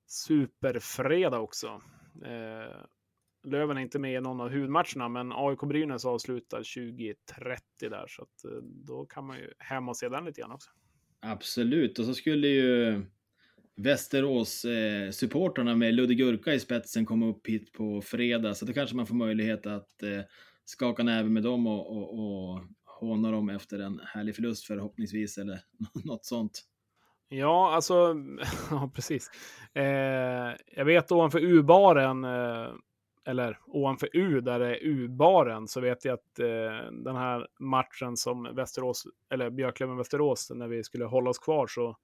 superfredag också. Uh, Löven är inte med i någon av huvudmatcherna, men AIK-Brynäs avslutar 2030 där, så att, uh, då kan man ju hem och se den lite grann också. Absolut, och så skulle ju Västerås-supportrarna eh, med Ludde Gurka i spetsen komma upp hit på fredag, så då kanske man får möjlighet att eh, skaka näven med dem och, och, och håna dem efter en härlig förlust förhoppningsvis, eller [laughs] något sånt. Ja, alltså, [laughs] ja precis. Eh, jag vet ovanför U-baren, eh, eller ovanför U, där det är U-baren, så vet jag att eh, den här matchen som Västerås, eller Björklöven-Västerås, när vi skulle hålla oss kvar, så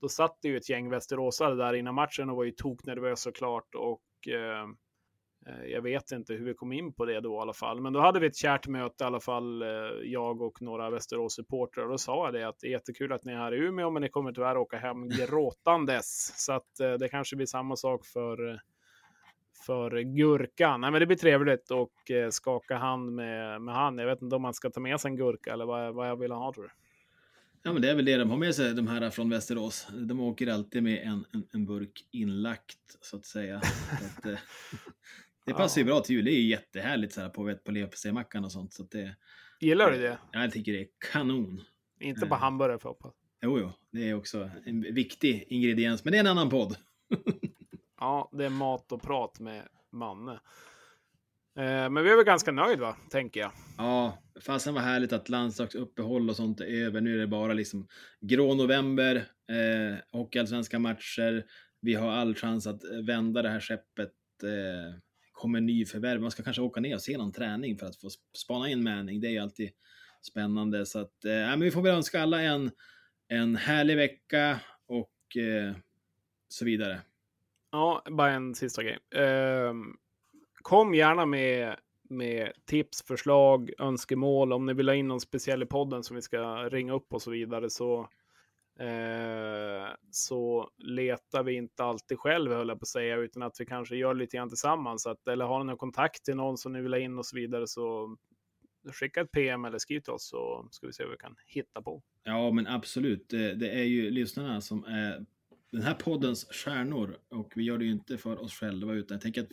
då satt det ju ett gäng västeråsare där innan matchen och var ju toknervös såklart och eh, jag vet inte hur vi kom in på det då i alla fall. Men då hade vi ett kärt möte i alla fall, eh, jag och några Västerås-supportrar. Och då sa jag det att det är jättekul att ni är här i Umeå, men ni kommer tyvärr åka hem gråtandes. [laughs] Så att eh, det kanske blir samma sak för för gurkan. Nej, men det blir trevligt och eh, skaka hand med, med han. Jag vet inte om man ska ta med sig en gurka eller vad, vad jag vill ha tror du? Ja, men det är väl det de har med sig, de här från Västerås. De åker alltid med en, en, en burk inlagt, så att säga. [laughs] Så att, eh, det passar ju bra till jul. Det är ju jättehärligt så här, på, på leverpastejmackan och sånt. Så det, Gillar du det? Ja, jag tycker det är kanon. Inte på eh. hamburgare för hoppas. Jo, jo, det är också en viktig ingrediens, men det är en annan podd. [laughs] ja, det är mat och prat med Manne. Eh, men vi är väl ganska nöjda, va? tänker jag. Ja, fasen var härligt att landslagsuppehåll och sånt är över. Nu är det bara liksom grå november, eh, hockeyallsvenska matcher. Vi har all chans att vända det här skeppet. Eh, kommer nyförvärv. Man ska kanske åka ner och se någon träning för att få spana in Manning. Det är ju alltid spännande. Så att, eh, men vi får väl önska alla en, en härlig vecka och eh, så vidare. Ja, bara en sista grej. Eh, kom gärna med, med tips, förslag, önskemål. Om ni vill ha in någon speciell i podden som vi ska ringa upp och så vidare så, eh, så letar vi inte alltid själv, höll jag på att säga, utan att vi kanske gör lite grann tillsammans. Att, eller har ni någon kontakt till någon som ni vill ha in och så vidare så skicka ett PM eller skriv till oss så ska vi se vad vi kan hitta på. Ja, men absolut. Det, det är ju lyssnarna som är den här poddens stjärnor och vi gör det ju inte för oss själva utan jag tänker att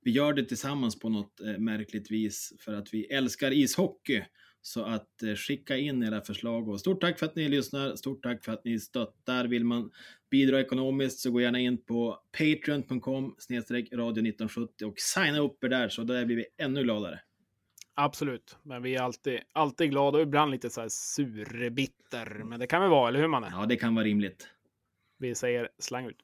vi gör det tillsammans på något eh, märkligt vis för att vi älskar ishockey. Så att eh, skicka in era förslag och stort tack för att ni lyssnar. Stort tack för att ni stöttar. Vill man bidra ekonomiskt så gå gärna in på patreon.com snedstreck radio 1970 och signa upp er där så där blir vi ännu gladare. Absolut, men vi är alltid, alltid glada och ibland lite så här surbitter. Men det kan vi vara, eller hur man är? Ja, det kan vara rimligt. Vi säger slang ut.